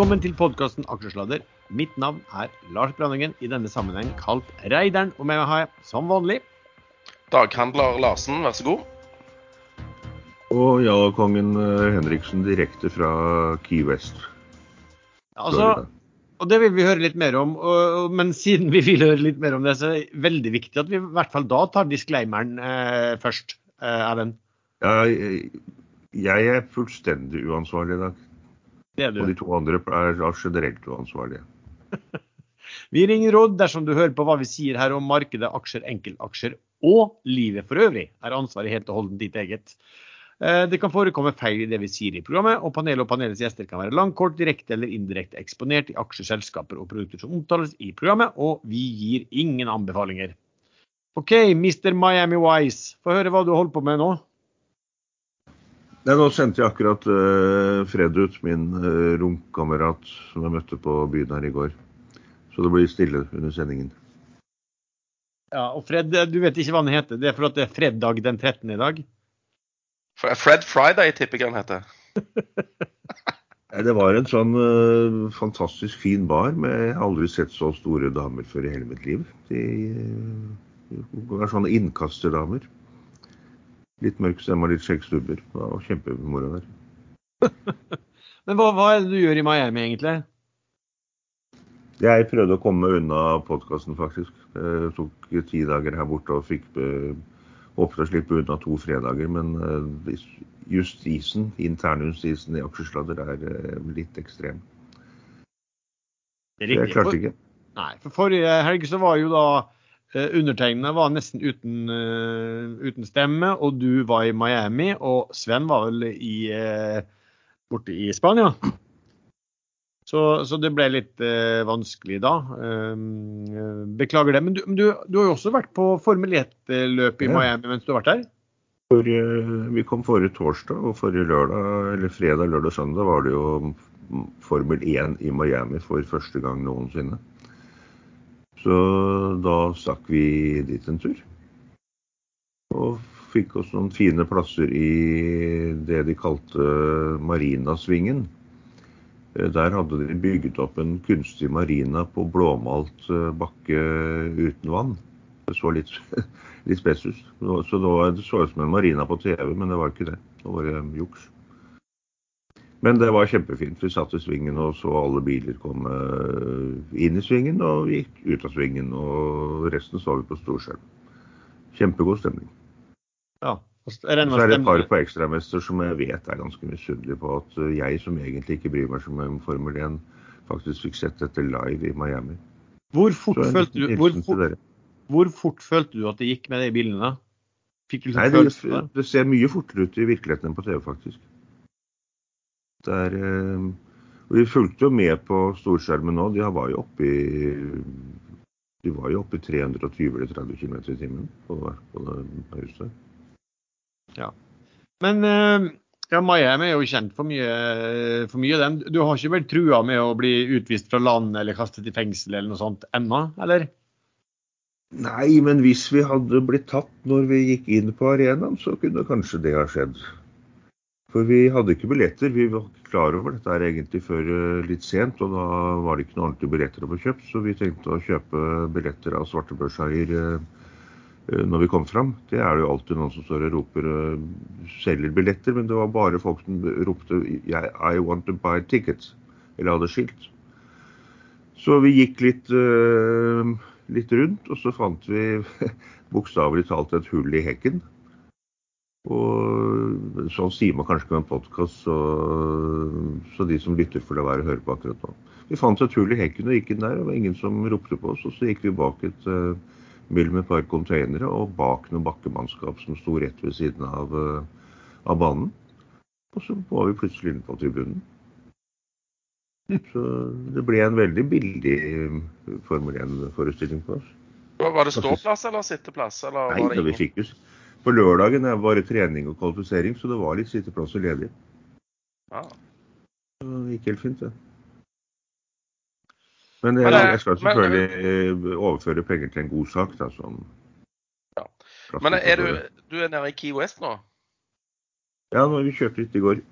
Velkommen til podkasten Aksjesladder. Mitt navn er Lars Brandingen, i denne sammenheng kalt Reideren. Og med meg har jeg, som vanlig, Daghandler Larsen, vær så god. Og Jalla-kongen eh, Henriksen direkte fra Key West. altså, og det vil vi høre litt mer om. Og, men siden vi vil høre litt mer om det, så er det veldig viktig at vi i hvert fall da tar disclaimeren eh, først. Eh, Erlend. Ja, jeg, jeg er fullstendig uansvarlig i dag. Det er Og de to andre er er generelt uansvarlige. Vi ringer råd dersom du hører på hva vi sier her om markedet, aksjer, enkeltaksjer og livet for øvrig. Er ansvaret helt og holdent ditt eget. Eh, Det kan forekomme feil i det vi sier i programmet, og panelet og panelets gjester kan være langkort, direkte eller indirekte eksponert i aksjer, selskaper og produkter som omtales i programmet, og vi gir ingen anbefalinger. OK, Mr. Miami Wise, få høre hva du holder på med nå. Nei, nå sendte jeg akkurat uh, Fred ut, min uh, romkamerat som jeg møtte på byen her i går. Så det blir stille under sendingen. Ja, og Fred, du vet ikke hva han heter. Det er for at det er fredag den 13. i dag. Fred Friday tipper jeg han heter. Det var en sånn uh, fantastisk fin bar med Jeg har aldri sett så store damer før i hele mitt liv. De uh, var sånne innkasterdamer. Litt mørk stemme og litt skjeggstubber. Det var kjempemoro der. Men hva, hva er det du gjør i Miami, egentlig? Jeg prøvde å komme unna podkasten, faktisk. Jeg tok ti dager her borte og fikk eh, håpet å slippe unna to fredager. Men eh, justisen, internjustisen i aksjesladder er eh, litt ekstrem. Det er riktig jeg riktig. klarte For- ikke. Nei, for forrige helg så var jo da eh, undertegnede var nesten uten, eh, uten stemme, og du var i Miami, og Sven var vel i, eh, borte i Spania. Så, så det ble litt eh, vanskelig da. Um, eh, beklager det. Men du, du, du har jo også vært på Formel 1-løp i Ja. Miami mens du har vært der? Forrige, vi kom forrige torsdag, og forrige lørdag, eller fredag, lørdag, søndag var det jo Formel 1 i Miami for første gang noensinne. Så da stakk vi dit en tur. Og fikk oss noen fine plasser i det de kalte Marinasvingen. Eh, Der hadde de bygget opp en kunstig marina på blåmalt eh, bakke uten vann. Det så litt, litt spes ut. Så det, det så ut som en marina på TV, men det var ikke det. Det var eh, juks. Men det var kjempefint. Vi satt i svingen og så alle biler komme inn i svingen og gikk ut av svingen. Og resten så vi på storskjerm. Kjempegod stemning. Ja. Så er det et par på ekstramester som jeg vet er ganske misunnelige på at eh, jeg, som egentlig ikke bryr meg så mye om Formel 1, faktisk fikk sett dette live i Miami. Hvor fort, følte du, hvor, fort, hvor fort følte du at det gikk med de bilene? Fikk du liksom Nei, det? det ser mye fortere ut i virkeligheten enn på TV, faktisk. Er, eh, og vi fulgte jo med på storskjermen nå. De var jo oppe i de var jo oppe i 320-30 km i timen på, på huset. Men eh, ja, Miami er jo kjent for mye, for mye den. Du har ikke vært trua med å bli utvist fra land eller kastet i fengsel eller noe sånt ennå, eller? Nei, men hvis vi hadde blitt tatt når vi gikk inn på arenaen, så kunne kanskje det ha skjedd. For vi hadde ikke billetter. Vi var ikke klar over dette her egentlig før eh, litt sent, og da var det ikke noen ordentlige billetter å få kjøpt, så vi tenkte å kjøpe billetter av svartebørseier eh, eh, når vi kom fram. Det er det jo alltid noen som står og roper selger billetter, men det var bare folk som ropte I want to buy tickets, eller hadde skilt. Så vi gikk litt, litt rundt, og så fant vi bokstavelig talt et hull i hekken. Og sånn sier man kanskje ikke med en podkast, så, så de som lytter får la være å høre på akkurat nå. Vi fant et hull i hekken og gikk inn der, og det var ingen som ropte på oss. Og så gikk vi bak et uh, mill med et par containere og bak noe bakkemannskap som sto rett ved siden av, uh, av banen. Og så var vi plutselig inne på tribunen. Så det ble en veldig billig eh, Formel 1-forestilling på oss. Var det ståplass eller sitteplass? Eller Nei, var det da vi fikk jo På lørdagen er det bare trening og kvalifisering, så det var litt sitteplasser ledig. Ja. Det gikk helt fint, det. Men jeg, jeg skal selvfølgelig eh, overføre penger til en god sak, da. Som Ja. Men er du, du er nede i Key West nå? Ja, nå, vi kjørte litt i går.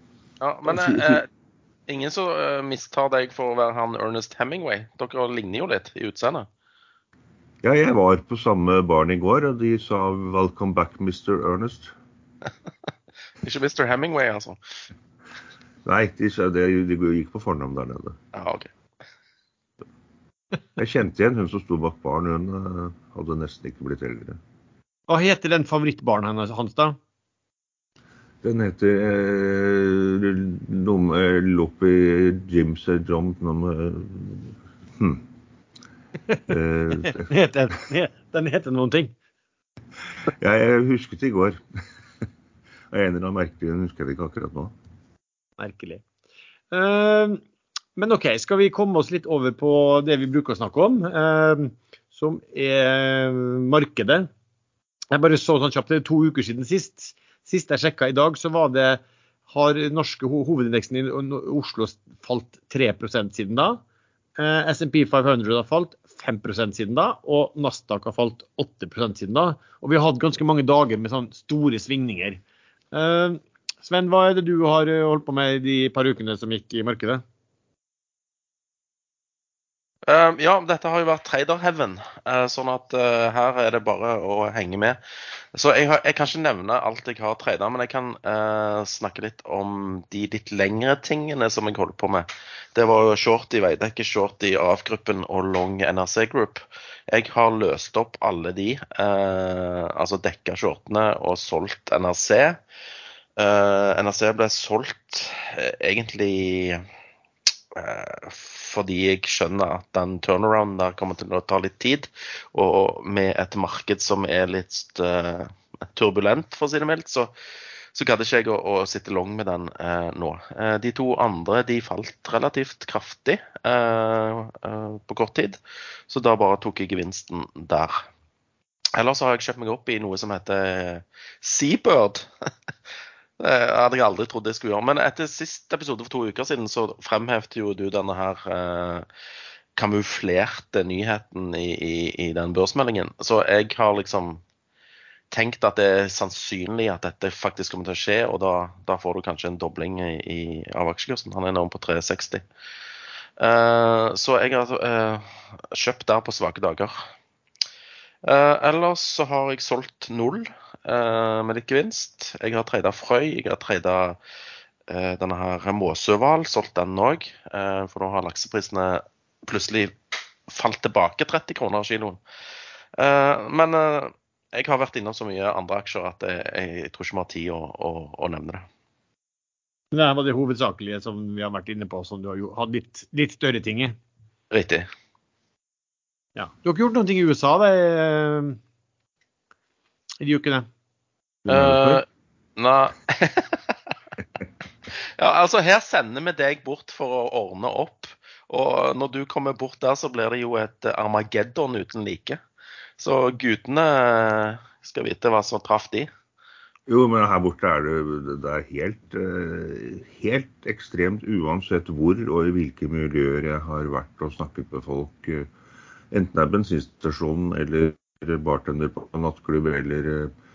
Ja, men eh, ingen som eh, mistar deg for å være han Ernest Hemingway. Dere ligner jo litt i utseendet. Ja, jeg var på samme barn i går, og de sa 'welcome back, Mr. Ernest'. Ikke Mr. Hemingway, altså. Nei, de, sa det, de gikk på fornavn der nede. Ja, OK. Jeg kjente igjen hun som sto bak baren. Hun eh, hadde nesten ikke blitt eldre. Hva heter den favorittbaren hennes, hans, da? Den heter eh, med Loppi Jim Sejom hm. Eh, Den heter, den heter noen ting. ja, jeg husket det i går. Av en eller annen merkelig grunn husker jeg det ikke akkurat nå. Merkelig. Uh, men OK, skal vi komme oss litt over på det vi bruker å snakke om, uh, som er markedet. Jeg bare så sånn kjapt, det er to uker siden sist. Sist jeg sjekka i dag, så var det har norske ho- hovedindeksen i Oslo falt 3% siden da. Eh, SMP 500 har falt 5% siden da, og Nasdaq har falt 8% siden da. Og vi har hatt ganske mange dager med sånn store svingninger. Eh, Sven, hva er det du har eh, holdt på med de par ukene som gikk i markedet? Eh, ja, dette har jo vært traderheaven, uh, sånn at uh, her er det bare å henge med. Så jeg, har, jeg kan ikke nevne alt jeg har trada, men jeg kan eh, snakke litt om de litt lengre tingene som jeg holder på med. Det var jo short i Veidekke, short i AF-gruppen og long NRC Group. Jeg har løst opp alle de, altså dekka shortene og solgt NRC. NRC ble solgt egentlig fordi jeg skjønner at den turnaround der kommer til å ta litt tid. Og med et marked som er litt eh, turbulent, for å si det mildt, så, så gadd ikke jeg å, å sitte long med den eh, nå. Eh, de to andre de falt relativt kraftig eh, eh, på kort tid, så da bare tok jeg gevinsten der. Ellers har jeg kjøpt meg opp i noe som heter Seabird. Det hadde jeg aldri trodd jeg skulle gjøre. Men etter sist episode for to uker siden, så fremhevde jo du denne her eh, kamuflerte nyheten i, i, i den børsmeldingen. Så jeg har liksom tenkt at det er sannsynlig at dette faktisk kommer til å skje, og da, da får du kanskje en dobling i, i, av aksjekursen. Han er nå på 360. Eh, så jeg har eh, kjøpt der på svake dager. Eh, ellers så har jeg solgt null eh, med litt gevinst. Jeg har trada Frøy, jeg har trada eh, denne her Måsøhval, solgt den òg. For nå har lakseprisene plutselig falt tilbake 30 kroner kiloen. Men jeg har vært innom så mye andre aksjer at jeg, jeg tror ikke vi har tid å, å, å nevne det. Det var det hovedsakelige som vi har vært inne på, som du har hatt litt, litt større ting i. Riktig. Ja. Du har ikke gjort noe i USA det, eh, i de ukene? Uh, nei Ja, altså her sender vi deg bort for å ordne opp. Og når du kommer bort der, så blir det jo et Armageddon uten like. Så gudene skal vite hva som traff de. Jo, men her borte er det, det er helt, eh, helt ekstremt uansett hvor og i hvilke miljøer jeg har vært og snakket med folk. Enten det er bensinstasjonen eller bartender på en nattklubb eller, eh,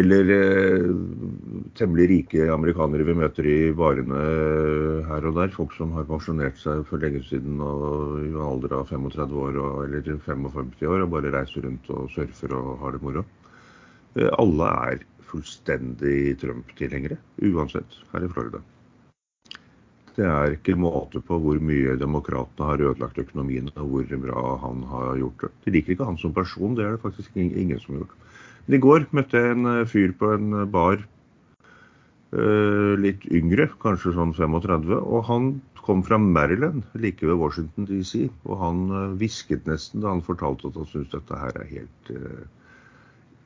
eller eh, temmelig rike amerikanere vi møter i varene her og der. Folk som har pensjonert seg for lenge siden og i en alder av 35 år og, eller 55 år og bare reiser rundt og surfer og har det moro. Eh, Alle er fullstendig Trump-tilhengere, uansett, her i Florida. Det er ikke måte på hvor mye demokratene har ødelagt økonomien og hvor bra han har gjort det. De liker ikke han som person, det er det faktisk ingen som har gjort. Men I går møtte jeg en eh, fyr på en eh, bar, eh, litt yngre, kanskje sånn 35, og han kom fra Maryland, like ved Washington DC. Og han hvisket nesten da han fortalte at han syntes dette her er helt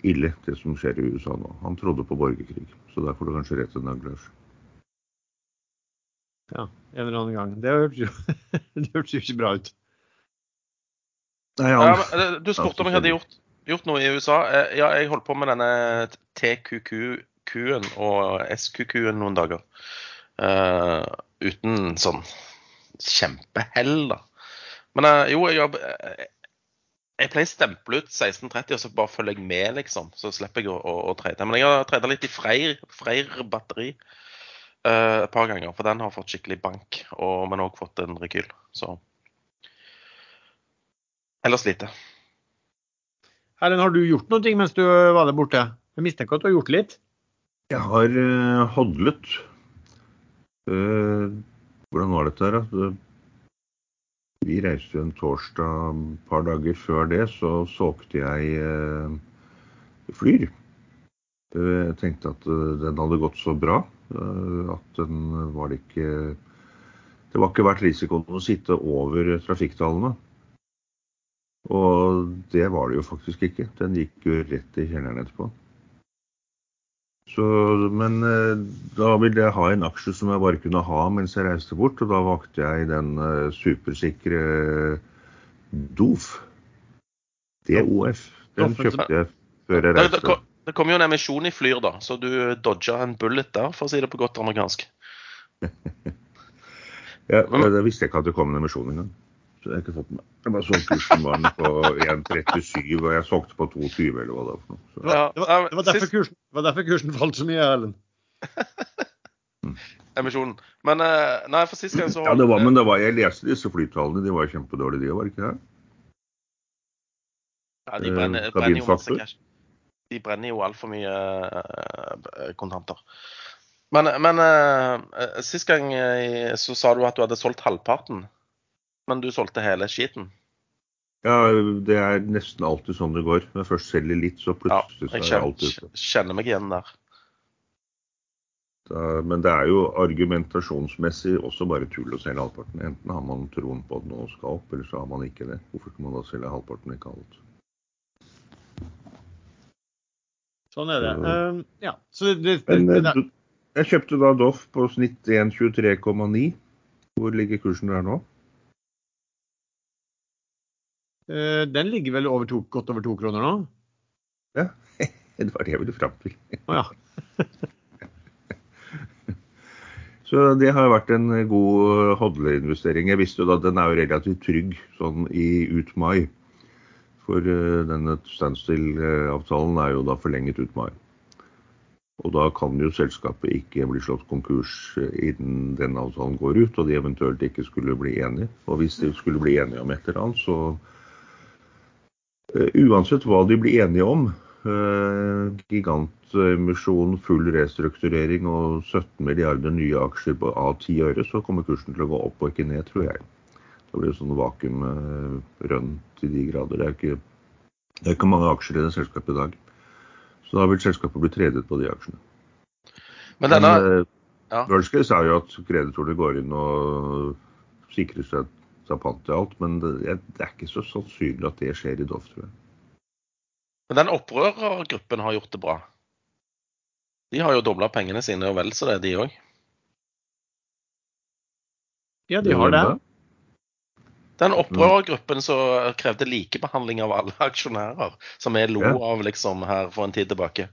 ille, det som skjer i USA nå. Han trodde på borgerkrig, så der får du kanskje rett til dag, Lars. Ja, en eller annen gang. Det hørtes jo, det jo ikke bra ut. Nei, Ja, Ja, men, eh, du spurte om jeg hadde gjort, gjort noe i USA. Eh, Ja, jeg holdt på med denne TQQ-en og SQQ-en noen dager. Uh, uten sånn kjempehell, da. Men uh, jo, jeg, har- eh, jeg pleier å stemple ut 1630, og så bare følger jeg med, liksom. Så slipper jeg å, å, å trade. Men jeg har trada litt i Freyr, Freyr batteri. Eh, et par ganger, for den har fått skikkelig bank. Og, men òg fått en rekyl. Så Ellers lite. Erlend, har du gjort noe mens du var der borte? Jeg mistenker at du har gjort litt? Jeg har uh, hodlet. Uh, hvordan var dette her, da? Vi reiste en torsdag et par dager før det, så solgte jeg uh, Flyr. Jeg tenkte at den hadde gått så bra at den var det ikke Det var ikke verdt risikoen å sitte over trafikktallene. Og det var det jo faktisk ikke. Den gikk jo rett i kjelleren etterpå. Så, men eh, da ville jeg ha en aksje som jeg bare kunne ha mens jeg reiste bort, og da valgte jeg den supersikre DOF. DOF. Den kjøpte jeg før jeg reiste. Det, kom jo en emisjon i Flyr, da, så du dodga en bullet der, for å si det på godt amerikansk. ja, jeg visste ikke at det kom en emisjon engang. Så jeg har ikke fått med Jeg bare så kursen var på 1,37, og jeg solgte på 2,20 eller hva det var. Så. Ja, det, var, det, var derfor kursen, var derfor kursen falt så mye, Erlend. Emisjonen. Men eh, nei, for sist gang så Ja, det var, men det var, jeg leste disse flytallene. De var kjempedårlige, de òg, var det ikke det? Ja, de brenner, Eh, brenner jo masse cash. De brenner jo altfor mye eh, kontanter. Men, men eh, sist gang eh, så sa du at du hadde solgt halvparten. Men du solgte hele skiten. Ja, det er nesten alltid sånn det går. Når jeg først selger litt, så Ja, plutselig så jeg er alt ute. kjenner, kjenner meg igjen der. Da, men det er jo argumentasjonsmessig også bare tull å selge halvparten. Enten har man troen på at noe skal opp, eller så har man ikke det. Hvorfor skal man da selge halvparten, ikke alt? Sånn er det. Um, ja, så det, det, Men det, eh, jeg kjøpte da Doff på snitt 1,23,9. Hvor ligger kursen der nå? Uh, den ligger vel over to, godt over to kroner nå? Ja, Det var det jeg ville fram til. Å ja. Så det har vært en god hodleinvestering. Jeg visste jo da at den er jo relativt trygg sånn i ut mai. For eh, denne standstill-avtalen er jo da forlenget ut mai. Og da kan jo selskapet ikke bli slått konkurs eh, innen den avtalen går ut, og de eventuelt ikke skulle bli enige. Og hvis de skulle bli enige om et eller annet, så eh, Uansett hva de blir enige om, gigantemisjon, full restrukturering og 17 milliarder nye aksjer av 10 øre, så kommer kursen til å gå opp og ikke ned, tror jeg. Det blir sånn vakuumrønn til de grader. Det er, ikke, det er ikke mange aksjer i det selskapet i dag. Så da vil selskapet bli tredet på de aksjene. Men denne eh, ja. worst case er jo at kreditorene går inn og sikrer seg seg pant til alt, men det, det er ikke så sannsynlig at det skjer i Doff, tror jeg. Men den opprørergruppen har gjort det bra. De har jo dobla pengene sine og vel så det, de òg. ja, de har det. Den opprørergruppen som krevde likebehandling av alle aksjonærer, som jeg lo av liksom her for en tid tilbake,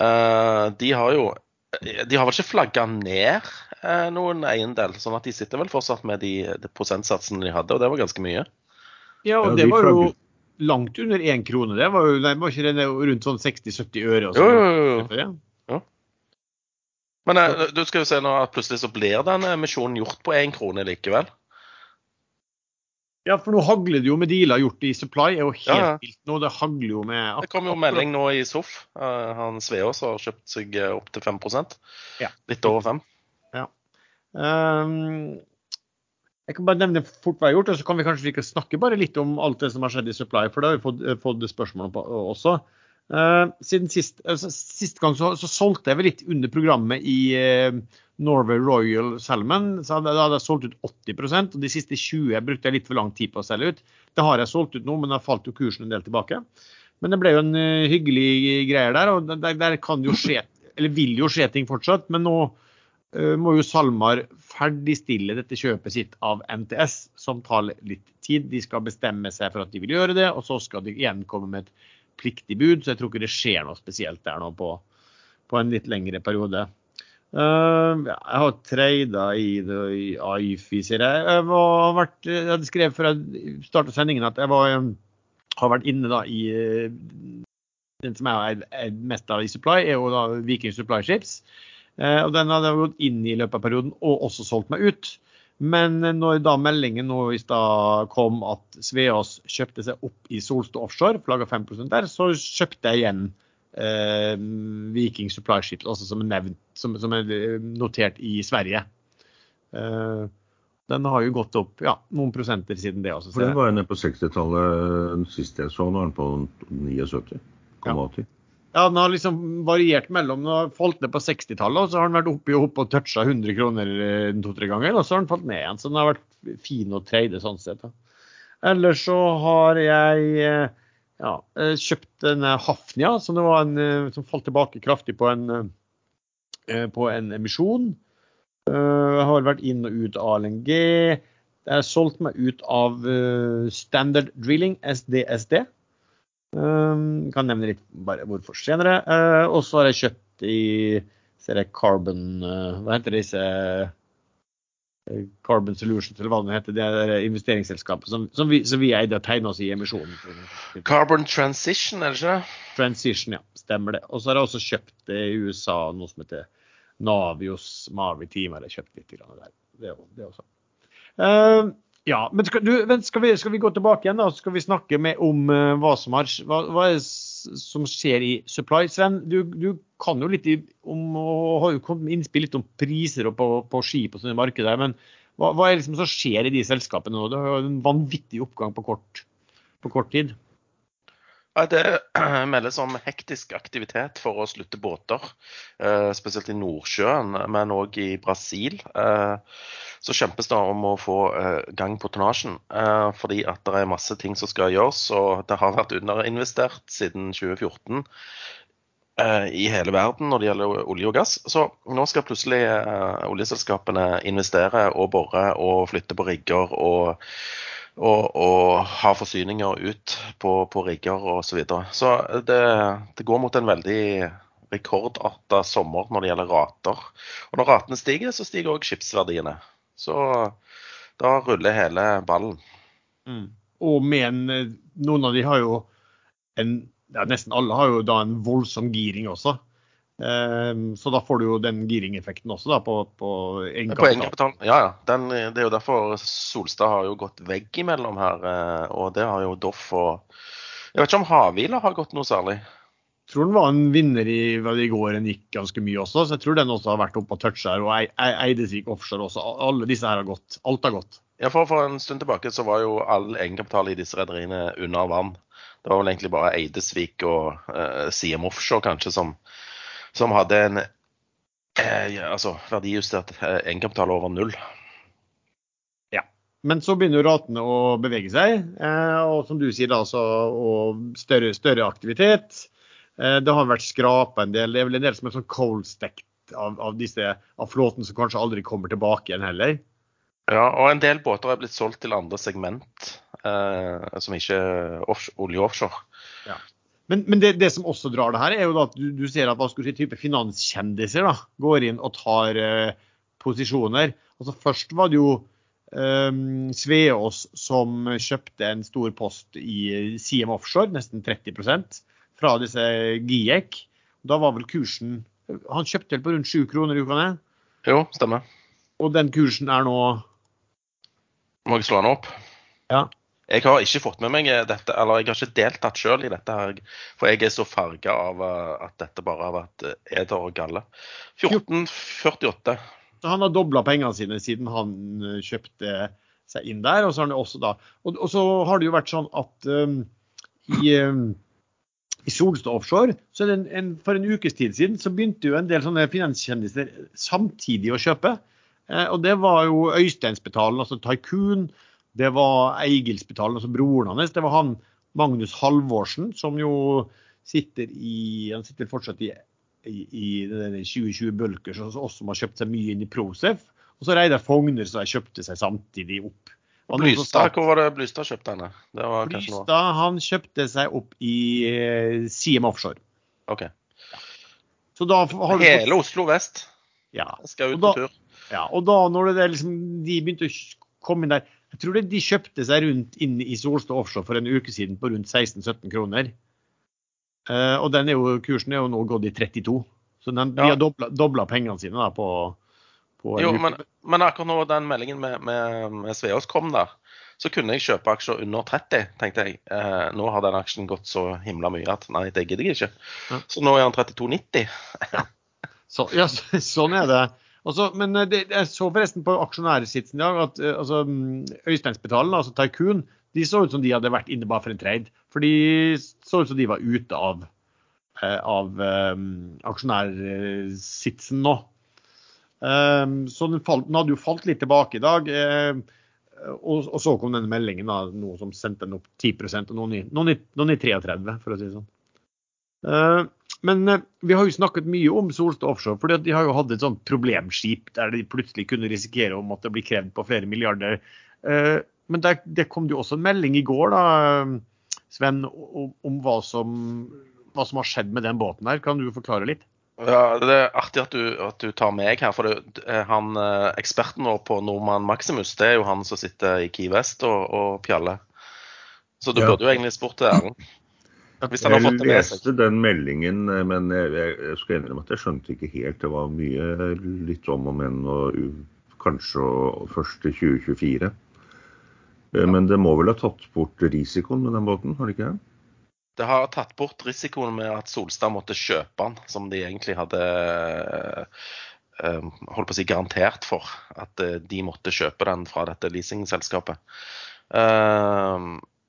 eh, de har jo De har vel ikke flagga ned eh, noen eiendel, sånn at de sitter vel fortsatt med de, de prosentsatsene de hadde, og det var ganske mye. Ja, og det var jo langt under én krone. Det var jo nei, var ikke det rundt sånn 60-70 øre? og Jo, sånn. jo, jo. Men eh, du skal jo se nå at plutselig så blir den emisjonen gjort på én krone likevel. Ja, for nå hagler det jo med dealer gjort i Supply. er jo helt Ja, ja. vilt nå. Det hagler jo med Det kom jo melding nå i SOF. eh, Han Sveås har kjøpt seg eh, opp til 5% Ja. Litt over 5 Um, jeg kan bare nevne fort hva jeg har gjort, og så kan vi kanskje snakke bare litt om alt det som har skjedd i Supply, for det har vi fått, eh, fått spørsmål om også. Uh, siden sist, altså, sist gang så, så solgte jeg vel litt under programmet i uh, Norway Royal Salmon. Så hadde, da hadde jeg solgt ut 80% og de siste 20 brukte jeg litt for lang tid på å selge ut. Det har jeg solgt ut nå, men da falt jo kursen en del tilbake. Men det ble jo en uh, hyggelig greie der, og der, der kan jo skje, eller vil jo skje ting fortsatt. Men nå eh, må jo SalMar ferdigstille dette kjøpet sitt av NTS, som tar litt tid. De skal bestemme seg for at de vil gjøre det, og så skal de igjen komme med et pliktig bud. Så jeg tror ikke det skjer noe spesielt der nå på, på en litt lengre periode. Uh, jeg har trada i i AIFI, sier jeg. Jeg, var, vært, jeg hadde skrevet før jeg starta sendingen at jeg var, eh, har vært inne da i eh, den som jeg har mest av i Supply, er jo da Viking Supply Ships. Uh, og den hadde jeg gått inn i løpet av perioden og også solgt meg ut. Men når da meldingen nå i stad kom at Sveås kjøpte seg opp i Solstad Offshore, flagga 5% der, så kjøpte jeg igjen eh, Viking Supply Ship, altså som er, nevnt, som, som er notert i Sverige. Eh, den har jo gått opp ja, noen prosenter siden det også. For den var jo nede på 60-tallet sist jeg så, nå er den på 79,80. Ja. Ja, den har liksom variert mellom Den har falt ned på 60-tallet, og så har den vært oppi og opp og toucha 100 kroner eh, to-tre ganger, og så har den falt ned igjen. Så den har vært fin å trade sånn sett. Ellers så har jeg eh, ja, eh, kjøpt en Hafnia, som, en, som falt tilbake kraftig på en, på en emisjon. Jeg har vært inn og ut av LNG. Jeg har solgt meg ut av Standard Drilling, SDSD. Um, kan nevne litt bare hvorfor senere. Uh, og så har jeg kjøpt i ser jeg Carbon uh, Hva heter disse Carbon Solutions, eller hva det heter. Det er investeringsselskapet som, som, vi, som vi eide og tegna oss i emisjonen. Carbon Transition, er det ikke det? Transition, ja. Stemmer det. Og så har jeg også kjøpt i USA noe som heter Navios Maritime har jeg kjøpt litt der. Det, det også. Uh, ja, men skal, du, skal, vi, skal, vi, gå tilbake igjen da, så skal vi snakke med om uh, hva, som har, hva, hva er, som skjer i Supply. Sven, du, du kan jo litt om, og har jo kommet innspill litt om priser på, på skip og sånne markeder. Men hva, hva, er det liksom som skjer i de selskapene nå? Det har jo en vanvittig oppgang på kort, på kort tid. Det meldes om hektisk aktivitet for å slutte båter, eh, spesielt i Nordsjøen, men òg i Brasil. Eh, så kjempes det om å få eh, gang på tonnasjen, fordi at det er masse ting som skal gjøres. Og det har vært underinvestert siden 2014 i hele verden når det gjelder olje og gass. Så nå skal plutselig oljeselskapene investere og bore og flytte på rigger og og, og ha forsyninger ut på, på rigger osv. Så, videre. så det, det, går mot en veldig rekordarta sommer når det gjelder rater. Og når ratene stiger, så stiger òg skipsverdiene. Så da ruller hele ballen. Mm. Og men noen av de har jo en ja, Nesten alle har jo da en voldsom giring også. Ehm, så da får du jo den giringeffekten også da, på, på egenkapital. Ja, ja. Den, det er jo derfor Solstad har jo gått veggimellom her. Eh, og det har jo Doff og Jeg vet ikke om Havila har gått noe særlig. Jeg tror den var en vinner i, i går. Den gikk ganske mye også. Så jeg tror den også har vært oppe og toucha her. Og Eidesvik offshore også. Alle disse her har gått. Alt har gått. Ja, for, for en stund tilbake så var jo all egenkapital i disse rederiene under vann. Det var vel egentlig bare Eidesvik og uh, CM Offshore kanskje som som hadde en eh, altså, verdijustert eh, egenkapital over null. Ja, men så begynner ratene å bevege seg, eh, og som du sier, da, så, og større, større aktivitet. Eh, det har vært skrapa en del. Det er vel en del som er sånn cold stacked av, av, disse, av flåten som kanskje aldri kommer tilbake igjen heller. Ja, og en del båter er blitt solgt til andre segment, eh, som ikke olje offshore. Ja. Men, men det, det, som også drar det her, er jo at du, du ser at hva skal du si, type finanskjendiser da, går inn og tar uh, posisjoner. Altså Først var det jo um, Sveås som kjøpte en stor post i CM Offshore, nesten 30% fra disse GIEK. Da var vel kursen Han kjøpte vel på rundt 7 kroner i uka? Jo, stemmer. Og den kursen er nå Må jeg slå den opp? Ja. Jeg har ikke fått med meg dette, eller jeg har ikke deltatt sjøl i dette. her, For jeg er så farga av eh, at dette bare har vært eh, eder og galle. 1448. Så han har dobla pengene sine siden han eh, kjøpte seg inn der. Og så har, også da, og, og så har det jo vært sånn at um, i, um, i Solstad Offshore så er det en, en, For en ukes tid siden så begynte jo en del sånne finanskjendiser samtidig å kjøpe. Eh, og det var jo Øysteinsbetalen, altså Tycoon det var Eigilsbetalen, altså broren hans. Det var han Magnus Halvorsen, som jo sitter i Han sitter fortsatt i, i, i 2020 Bulkers, og også som har kjøpt seg mye inn i Procef. Og så Reidar Fogner, som kjøpte seg samtidig opp. Blystad, hvor var det Blystad kjøpte henne? Blystad han kjøpte seg opp i eh, Siem Offshore. Ok. Så da har du Hele Oslo vest ja. skal ut på tur. Ja, og da når det liksom, de begynte å komme inn der jeg tror det, de kjøpte seg rundt inn i Solstad Offshore for en uke siden på rundt 16-17 kroner. Uh, og er jo, kursen er jo nå gått i 32. Så den, Ja. de har dobla, pengene sine da, på, på Jo, men, men akkurat nå den meldingen med, med, med Sveås kom der, så kunne jeg kjøpe aksjer under 30, tenkte jeg. Eh, nå har den aksjen gått så himla mye at nei, det gidder jeg ikke. Ja. Så nå er den 32,90. Så, ja, sånn er det. Også, men eh, det, jeg så forresten på aksjonærsitsen i dag at eh, altså, mm, Øysteinsbetalen, altså Tycoon, de så ut som de hadde vært inne bare for en trade. For de så ut som de var ute av, eh, av um, aksjonærsitsen nå. Um, så den, falt, den hadde jo falt litt tilbake i dag. Um, og, og så kom denne meldingen, da, noe som sendte den opp 10 og noen i, noen i, noen i 33 for å si det sånn. Eh, men eh, vi har jo snakket mye om Solstad Offshore, for de har jo hatt et sånt problemskip der de plutselig kunne risikere å måtte bli krevd på flere milliarder. Eh, Men der, det kom det jo også en melding i går, da, Sven, om, om hva, som, hva som har skjedd med den båten her. Kan du forklare litt? Ja, Det er artig at du, at du tar meg her. for det, eh, han, eh, Eksperten vår på Nordmann Maximus det er jo han som sitter i Key West og, og pjaller. Så du Ja. burde jo egentlig spurt Erlend. Hvis han har Jeg fått det med seg. leste den meldingen, eh, men jeg, jeg, jeg skal innrømme at jeg skjønte ikke helt. Det var mye litt om og men, og kanskje først i 2024. Eh, Men det må vel ha tatt bort risikoen med den båten, har det ikke det? Har tatt bort risikoen med at Solstad måtte kjøpe den, som de egentlig hadde eh, holdt på å si garantert for. At de måtte kjøpe den fra dette leasingselskapet.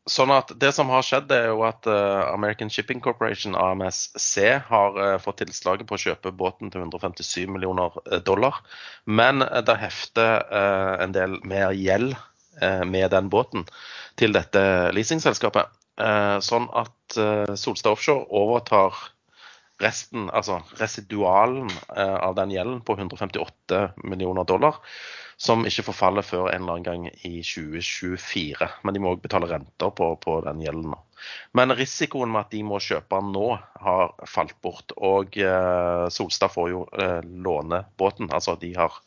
Sånn at Det som har skjedd, er jo at eh, American Shipping Corporation, AMSC, har eh, fått tilslaget på å kjøpe båten til 157 millioner eh, dollar. Men det hefter en del mer gjeld med den båten til dette leasingselskapet. Sånn at Solstad Offshore overtar resten, altså residualen av den gjelden på 158 millioner dollar, som ikke forfaller før en eller annen gang i 2024. Men de må òg betale renter på, på den gjelden. Men risikoen med at de må kjøpe den nå, har falt bort. Og eh, Solstad får jo eh, låne båten. Altså de har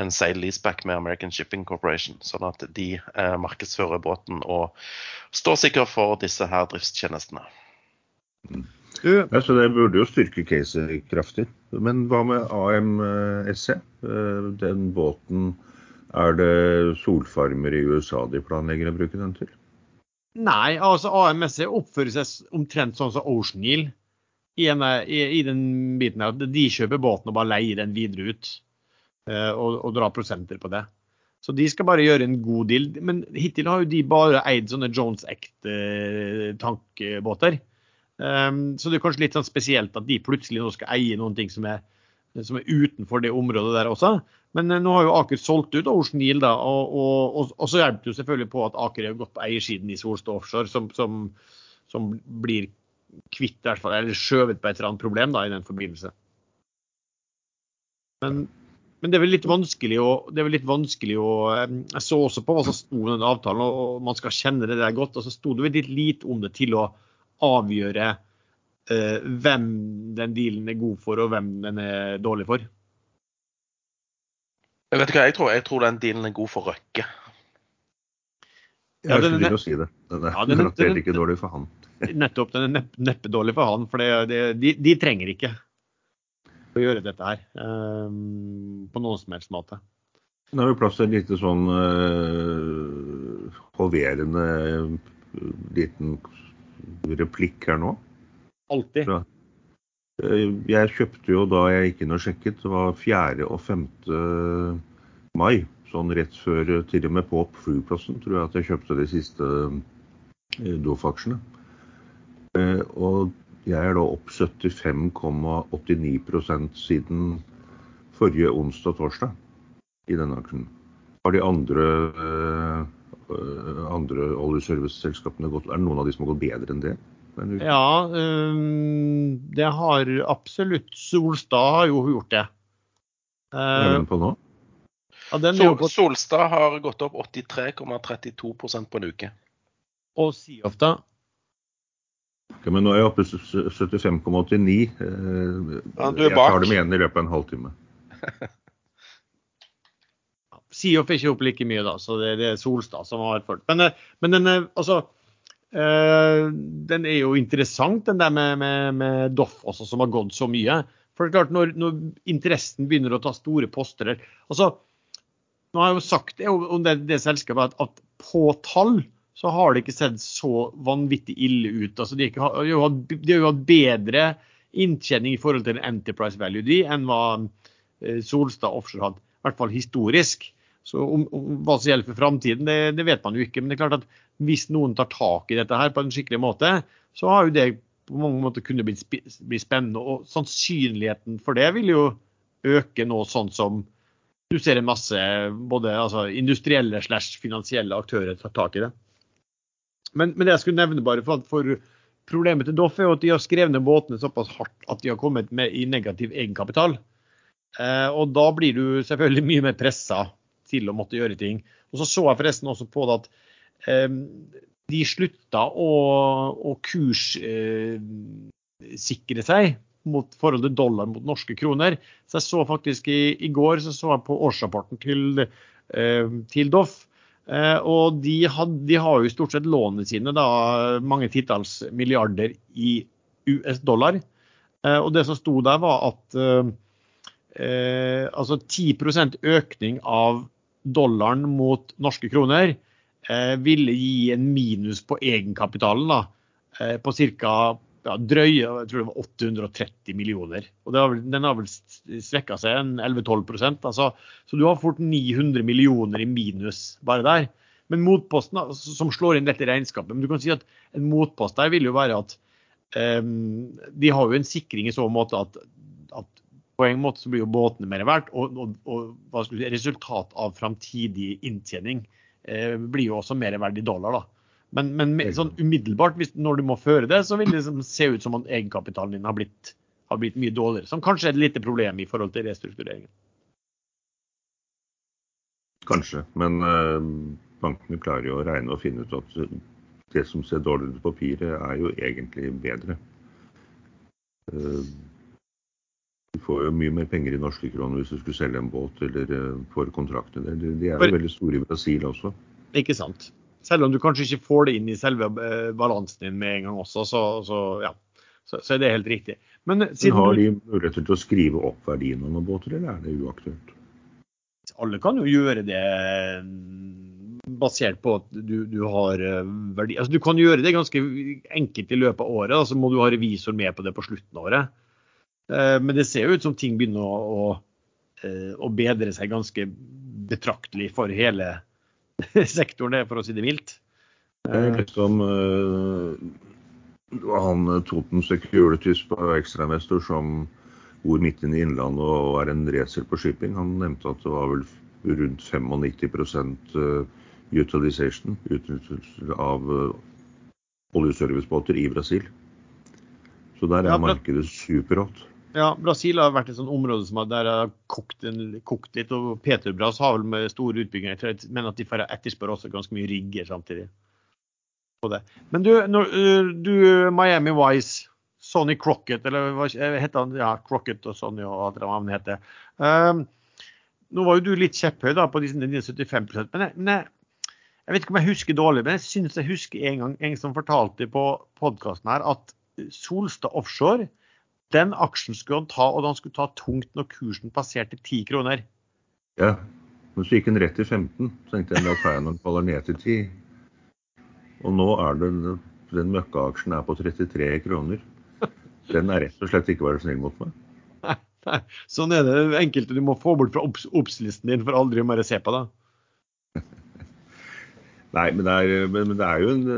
en sale leaseback med American Shipping Corporation. Sånn at de eh, markedsfører båten og står sikkert for disse her driftstjenestene. Du, Ja, så det burde jo styrke caset kraftig. Men hva med AMSC? Eh, Den båten, er det solfarmer i USA de planlegger å bruke den til? nei, altså AMSC oppfører seg omtrent sånn som Ocean Yield i, en, i, i den biten her. De kjøper båten og bare leier den videre ut. eh, og, og drar prosenter på det. Så de skal bare gjøre en god deal. Men hittil har jo de bare eid sånne Jones Act-tankbåter. Um, så det er kanskje litt sånn spesielt at de plutselig nå skal eie noen ting som er, som er utenfor det området der også. Men eh, nå har jo Aker solgt ut Ocean Yield, da, og, og, og, og så hjelper det jo selvfølgelig på at Aker er gått på eiersiden i Solstad Offshore, som, som, som blir kvitt, i hvert fall, eller skjøvet på et eller annet problem da, i den forbindelse. Men, men det er vel litt vanskelig å, litt vanskelig å eh, Jeg så også på hva som sto i den avtalen, og man skal kjenne det der godt. Og så sto det vel litt lite om det til å avgjøre eh, hvem den dealen er god for, og hvem den er dårlig for. Eh, Jeg vet ikke hva jeg tror. Jeg tror den dealen er god for Røkke. Ja, den er si det. Den er Ja, den er- den er- ikke dårlig for han. Nettopp. Den er neppe, neppe dårlig for han, for det, det, de, de trenger ikke å gjøre dette her um, på noen som helst måte. Nå har vi plass til en lite sånn uh, hoverende øh, liten replikk her nå. Alltid. Eh, Jeg kjøpte jo da jeg gikk inn og sjekket, det var 4. og 5. mai. Sånn rett før eh, til og med på flyplassen tror jeg at jeg kjøpte de siste eh, Doff-aksjene. Og jeg er da opp 75,89% siden forrige onsdag-torsdag i denne aksjen. Har de andre, andre oljeserviceselskapene gått Er det noen av de som har gått bedre enn det? Ja, um, det har absolutt Solstad har jo gjort det. Er Eh, den på nå? ja, Sol, på Solstad har gått opp 83,32% på en uke. og Seoff, da. Ok, men nå er jeg oppe 75,89. Eh, Ja, du er jeg bak. tar dem igjen i løpet av en halvtime. Seoff er ikke opp like mye, da, så det, det er Solstad som har ført. Men, eh, men den, er- altså, øh, den er jo interessant, den der med, med, med Doff også, som har gått så mye. For det er klart, når, når interessen begynner å ta store poster altså, Nå har jeg jo sagt om det, det selskapet at, at, på tall så har det ikke sett så vanvittig ille ut. Altså, de, har jo hatt, bedre inntjening i forhold til enterprise value de, enn hva eh, Solstad Offshore hadde. I hvert fall historisk. Så om, om, Hva som gjelder for framtiden, det, det, vet man jo ikke. Men det er klart at hvis noen tar tak i dette her på en skikkelig måte, så har jo det på mange måter kunne bli, bli spennende. Og sannsynligheten for det vil jo øke nå, sånn som du ser en masse både altså, industrielle slash finansielle aktører tar tak i det. Men, men, det jeg skulle nevne bare for, for Problemet til Doff er jo at de har skrevet ned båtene såpass hardt at de har kommet med i negativ egenkapital. Eh, og da blir du selvfølgelig mye mer pressa til å måtte gjøre ting. Og så så jeg forresten også på det at eh, de slutta å, å kurssikre eh, seg mot forholdet dollar mot norske kroner. Så jeg så faktisk i, i går så, så jeg på årsrapporten til, eh, til Doff. Eh, og de, had, de, har jo stort sett lånene sine, da, mange titalls milliarder i US-dollar. Eh, og det som sto der, var at eh, eh altså 10 økning av dollaren mot norske kroner eh, ville gi en minus på egenkapitalen da, eh, på ca. Ja, drøye jeg tror det var 830 millioner. Og har Den har vel svekka seg en 11-12% altså, Så du har fort 900 millioner i minus bare der. Men motposten som slår inn dette regnskapet men du kan si at En motpost der vil jo være at um, de har jo en sikring i så måte at, at på en måte så blir jo båtene mer verdt, og, og, og si, resultat av framtidig inntjening eh, blir jo også mer verdt i dollar. da. Men, men sånn umiddelbart, hvis, når du må føre det, så vil det liksom se ut som at egenkapitalen din har blitt, har blitt mye dårligere. Som kanskje er et lite problem i forhold til restruktureringen. Kanskje, men uh, bankene klarer jo å regne og finne ut at det som ser dårligere ut på papiret, er jo egentlig bedre. Uh, du får jo mye mer penger i norske kroner hvis du skulle selge en båt eller uh, får kontrakter. De, de er jo veldig store i Brasil også. Ikke sant. Selv om du kanskje ikke får det inn i selve uh, balansen din med en gang også, så, så ja. Så, så, er det helt riktig. Men, Men har de muligheter til å skrive opp verdien av noen båter, eller er det uaktuelt? Alle kan jo gjøre det basert på at du, du har eh, verdi. Altså, du kan gjøre det ganske enkelt i løpet av året, så altså, må du ha revisor med på det på slutten av året. Eh, men det ser jo ut som ting begynner å, å, eh, å bedre seg ganske betraktelig for hele sektoren, for å si det mildt. Liksom, han Toten Securities på ekstrainvestor som bor midt inne i Innlandet og er en racer på shipping. Han nevnte at det var vel rundt 95 utilization av oljeservicebåter i Brasil. Så der er ja, markedet superhot. Ja, Brasil har vært et sånt område som har, der har kokt, kokt, litt. og Peterbras har vel med store utbygginger, men at de får etterspør også ganske mye rigger samtidig. Men du, du, Miami Wise, Sonny Crocket, eller hva heter han? Ja, Crocket og Sonny og hva navnet heter. Um, nå var jo du litt kjepphøy da på de 75 men, jeg, men jeg, jeg, vet ikke om jeg husker dårlig, men jeg syns jeg husker en gang en som fortalte på podkasten her at Solstad Offshore den aksjen skulle han ta, og han skulle ta tungt når kursen passerte 10 kroner. Ja, men så gikk den rett til 15. Så tenkte jeg da tar jeg den faller ned til 10. Og nå er den, den møkkaaksjen er på 33 kroner. Den er rett og slett ikke være snill mot meg. Nei, nei. Sånn er det enkelte du må få bort fra obs-listen din for aldri å mer se på det. nei, men det, er, men det er jo en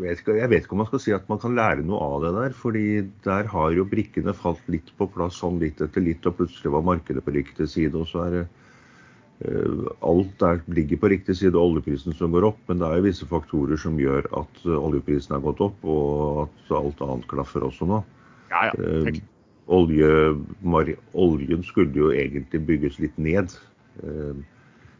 vet, ikke, jeg vet, ikke, om man skal si at man kan lære noe av det der. fordi der har jo brikkene falt litt på plass sånn litt etter litt, og plutselig var markedet på riktig side. Og så er det uh, alt der ligger på riktig side, oljeprisen som går opp. Men det er jo visse faktorer som gjør at oljeprisen har gått opp, og at alt annet klaffer også nå. Ja, ja. Uh, olje, oljen skulle jo egentlig bygges litt ned.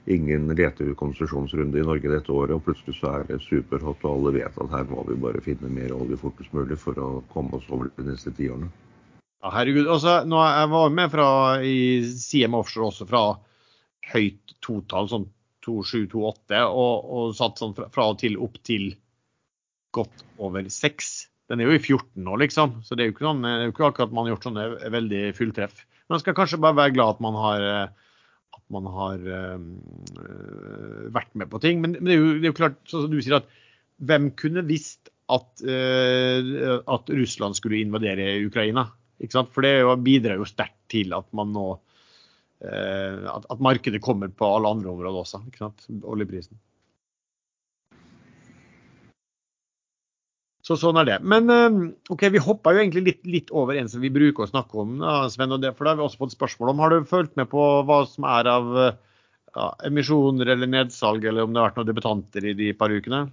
Ingen letekonsesjonsrunde i Norge dette året, og plutselig så er det superhot, og alle vet at her må vi bare finne mer olje fortest mulig for å komme oss over de neste tiårene. Ja, herregud. Også, nå, jeg var med fra, i CM Offshore også fra høyt totall, sånn 2728, og, og satt sånn fra, fra og til opp til godt over 6. Den er jo i 14 nå, liksom. Så det er jo ikke, noen, det er jo ikke akkurat man har gjort sånne veldig fulltreff. Man skal kanskje bare være glad at man har, at man har øh, vært med på ting. Men, men det, er jo, det, er jo, klart, sånn som du sier, at hvem kunne visst at, øh, at Russland skulle invadere Ukraina? Ikke sant? For det jo, bidrar jo sterkt til at man nå øh, at, at, markedet kommer på alle andre områder også. Ikke sant? Oljeprisen. Så sånn er det. Men eh, OK, vi hoppa jo egentlig litt, litt, over en som vi bruker å snakke om, Sven. og det, For da har vi også fått spørsmål om Har du fulgt med på hva som er av ja, emisjoner eller nedsalg, eller om det har vært noen debutanter i de par ukene?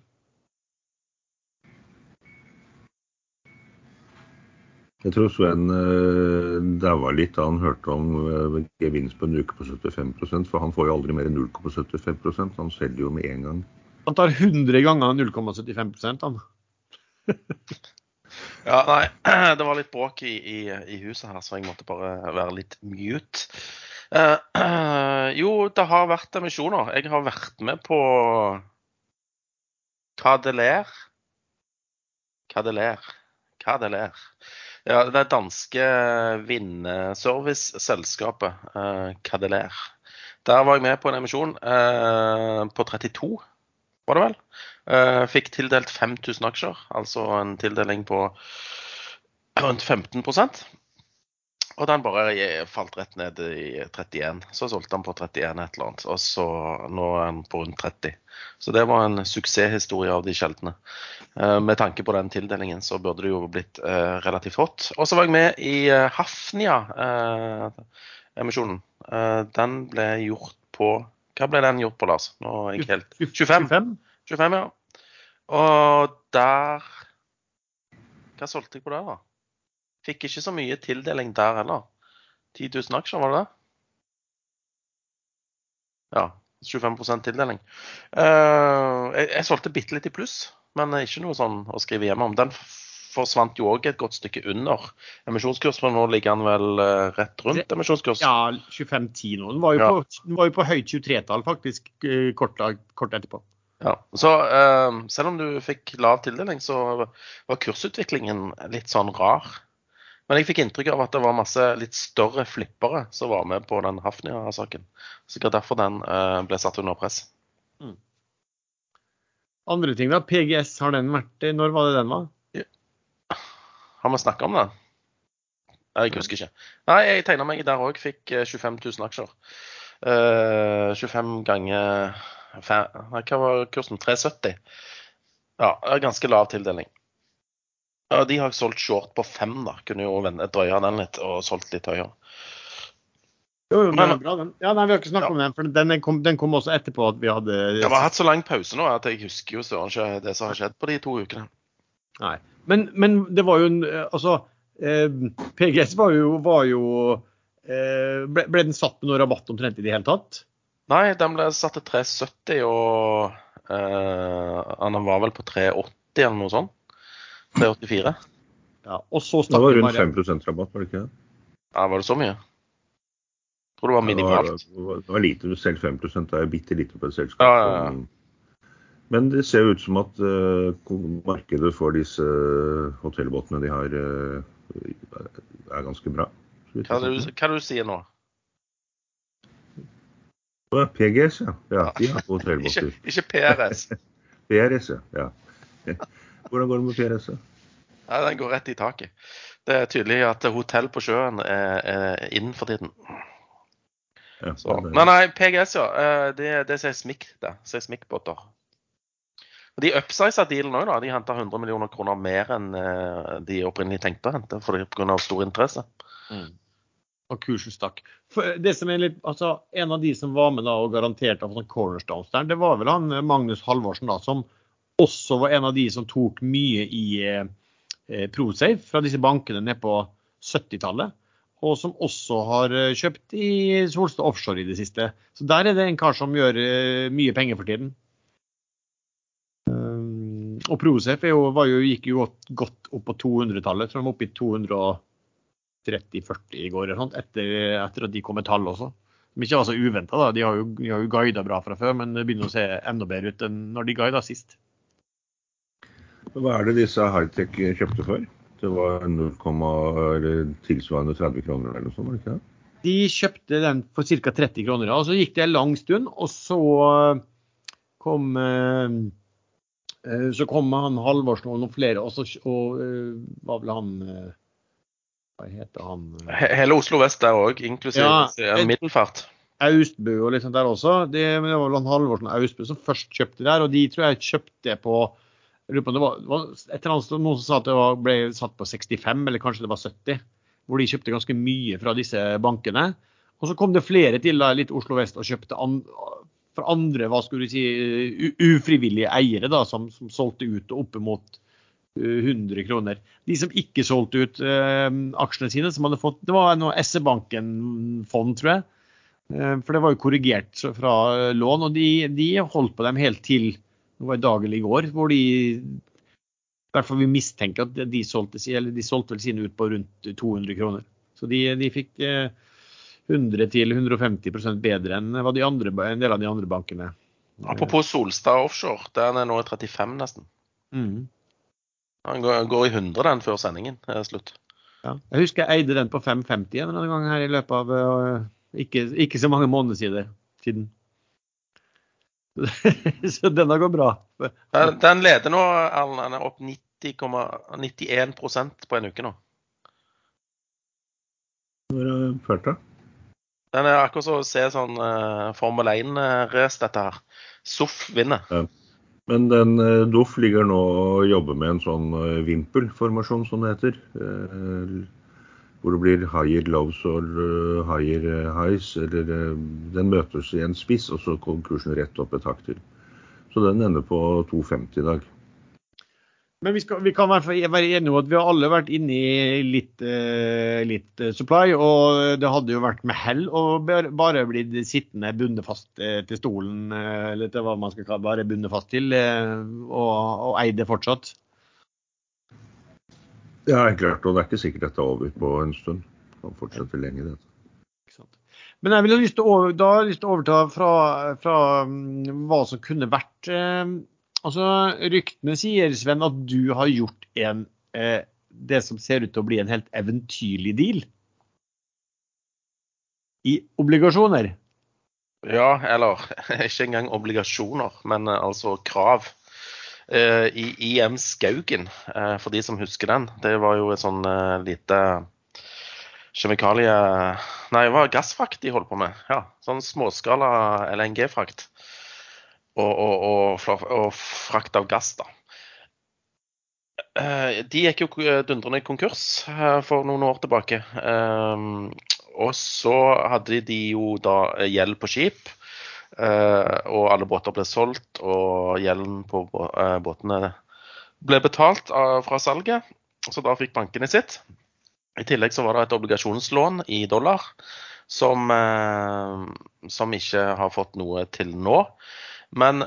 Jeg tror Sven uh, daua litt da han hørte om uh, gevinst på en uke på 75% for han får jo aldri mer enn 0,75% Han selger jo med en gang. Han tar 100 ganger 0,75 han ja, nei, det var litt bråk i, i, i, huset her, så jeg måtte bare være litt mute. Uh, jo, det har vært emisjoner. Jeg har vært med på Cadeler. Cadeler. Cadeler. Ja, det danske vindserviceselskapet uh, Cadeler. Der var jeg med på en emisjon uh, på 32 var det vel. Uh, fikk tildelt 5000 aksjer, altså en tildeling på rundt 15% og den bare falt rett ned i 31. Så solgte han på 31 et eller annet, og så nå er han på rundt 30. Så det var en suksesshistorie av de sjeldne. Uh, med tanke på den tildelingen så burde det jo blitt uh, relativt hot. Og så var jeg med i Hafnia-emisjonen. den ble gjort på hva ble den gjort på, Lars? Nå er jeg helt 25. 25, 25 ja. Og der Hva solgte jeg på der, da? Fikk ikke så mye tildeling der heller. 10 000 aksjer, var det det? Ja. 25 tildeling. Uh, jeg, jeg solgte bitte litt i pluss, men ikke noe sånn å skrive hjemme om. Den forsvant jo òg et godt stykke under emisjonskurs, for nå ligger han vel uh, rett rundt emisjonskurs? Ja, 25-10 nå. Den var jo, ja. på, den var jo på høyt 23-tall faktisk uh, kort, kort, etterpå. Ja, så uh, Selv om du fikk lav tildeling, så var kursutviklingen litt sånn rar. Men jeg fikk inntrykk av at det var masse litt større flippere som var med på den Hafnia-saken. Sikkert derfor den ble satt under press. Mm. Andre ting da, PGS, har den vært Når var det den var? Har vi snakka om det? Jeg husker ikke. Nei, jeg tegna meg der òg. Fikk 25 eh, 000 aksjer. Uh, 25 ganger hva var kursen? 370. Ja, ganske lav tildeling. Ja, de har solgt short på fem, da. Kunne jo drøya den litt og solgt litt høyere. Jo, jo, men, bra, den. Ja, nei, Vi har ikke snakket ja. om den, for den kom, den kom, også etterpå at vi hadde Jeg har hatt så lang pause nå at jeg husker jo søren ikke det som har skjedd på de to ukene. Nei. Men, men det var jo en Altså, eh, PGS var jo, var jo eh, ble, ble, den satt med noe rabatt omtrent i det hele tatt? Nei, den ble satt til 370, og eh, den var vel på 380 eller noe sånt. 384. Ja, og så det var rundt 5% rabatt, var det ikke det? Ja, Var det så mye? Jeg tror det var minimalt. Det var, det var lite, selv 5 det er bitte lite på et selskap. Ja, ja, ja. Men det ser ut som at uh, markedet for disse hotellbåtene de har, uh, er ganske bra. Hva er, det du, hva er det du sier nå? PGS, ja. ja. De har hotellbåter. ikke, ikke PRS. PRS, ja. Hvordan går det med PRS? Ja, den går rett i taket. Det er tydelig at hotell på sjøen er, er inn for tiden. Ja, nei, nei, PGS, ja. Eh, det, det er seismikk, det. Seismikkbåter. De upsiza dealen òg, da. De henta 100 millioner kroner mer enn eh, de opprinnelig tenkte å hente pga. stor interesse. Mm. Og kursen stakk. For det som er litt, altså, En av de som var med da og garanterte for sånn cornerstones der, det var vel han eh, Magnus Halvorsen, da, som også var en av de som tok mye i eh, eh Prosafe fra disse bankene ned på 70-tallet. Og som også har eh, kjøpt i Solstad Offshore i det siste. Så der er det en kar som gjør eh, mye penger for tiden. Og ProSafe jo, jo, gikk jo godt, opp på 200-tallet. Tror de var oppe i 230-40 i går, etter, etter, at de kom med tall også. Som ikke var så uventa. De har jo, de har jo guida bra fra før, men det begynner å se enda bedre ut enn når de guida sist. Hva er det disse high-tech kjøpte for? Det var 0, eller tilsvarende 30 kroner eller noe sånt? var det ikke det? De kjøpte den for ca. 30 kroner. og Så gikk det en lang stund, og så kom eh, eh, så kom han Halvorsen og noen flere, og så og, eh, var vel han Hva heter han? Hele Oslo vest der òg, inklusiv ja, middelfart. Austbø og litt sånt der også. Det, det var vel han Halvorsen og Austbø som først kjøpte der, og de tror jeg kjøpte på det var, det var et eller annet, Noen som sa at det var, ble satt på 65, eller kanskje det var 70 hvor de kjøpte ganske mye fra disse bankene. Og så kom det flere til da, litt Oslo vest og kjøpte an, fra andre hva skulle du si, ufrivillige eiere da, som, som solgte ut oppimot 100 uh, kroner. De som ikke solgte ut uh, aksjene sine, som hadde fått, det var noe SE-banken-fond, tror jeg. Uh, for det var jo korrigert fra lån, og de, de holdt på dem helt til det var i dag i går, hvor de Derfor vi mistenker at de solgte, eller de solgte vel sine ut på rundt 200 kroner. Så de, de fikk 100-150% bedre enn de andre, en del av de andre bankene. Apropos Solstad offshore, den er nå 35 nesten. Mm. Den går, går, i 100 den før sendingen er slutt. Ja. Jeg husker jeg eide den på 550 en gang her i løpet av uh, ikke, ikke, så mange måneder siden. så denne går bra. Den, den leder nå, Erlend. Den er opp 90,91 på en uke nå. Hvor har du ført det? Den er akkurat som å se sånn uh, Formel 1-race, dette her. SOF vinner. Ja. Men den uh, Doff ligger nå og jobber med en sånn uh, vimpelformasjon, som det heter. Uh, hvor det blir higher lows og higher highs. Eller den møtes i en spiss, og så kommer kursen rett opp et hakk til. Så den ender på 2,50 i dag. Men vi, skal, vi, kan være enige om at vi har alle vært inne i litt, litt supply. Og det hadde jo vært med hell å bare blitt sittende bundet fast til stolen, eller til hva man skal kalle bare bundet fast til, og, og eie det fortsatt. Ja, klart. Og det er ikke sikkert dette er over på en stund. Det kan fortsette lenge, dette. Men jeg vil ha lyst til å, da har jeg lyst til å overta fra, fra um, hva som kunne vært. Altså, Ryktene sier, Sven, at du har gjort en, eh, det som ser ut til å bli en helt eventyrlig deal. I obligasjoner. Ja, eller ikke engang obligasjoner, men eh, altså krav. Eh, i IM Skaugen, eh, for de som husker den. Det var jo et sånn eh, lite kjemikalie... Nei, det var gassfrakt de holdt på med. Ja, Sånn småskala LNG-frakt. Og, og, og, frakt av gass, da. De gikk jo dundrende konkurs for noen år tilbake. Og så hadde de jo da gjeld på skip. Eh, og alle båter ble solgt, og gjelden på eh, båtene ble betalt fra salget. Så da fikk bankene sitt. I tillegg så var det et obligasjonslån i dollar som, eh, som ikke har fått noe til nå. Men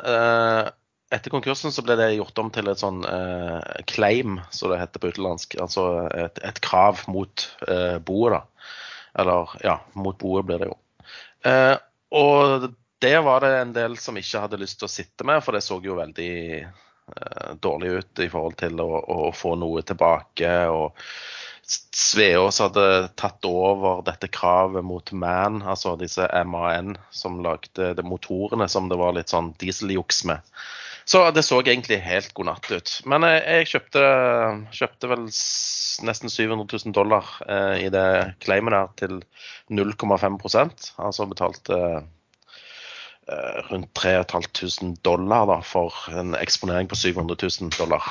etter konkursen så ble det gjort om til et sånn eh, claim, som det heter på utenlandsk. Altså et, et krav mot eh, boet, da. Eller ja, mot boet blir det jo. Eh, og det var det en del som ikke hadde lyst til å sitte med, for det så jo veldig eh, dårlig ut i forhold til å, å få noe tilbake. og Sveås hadde tatt over dette kravet mot MAN, altså disse MAN som lagde de motorene som det var litt sånn dieseljuks med. Så det så egentlig helt god natt ut. Men jeg, jeg kjøpte, kjøpte, vel nesten 700 000 dollar eh, i det claimet der til 0,5% altså betalte Eh, rundt 3500 dollar da, for en eksponering på 700 000 dollar.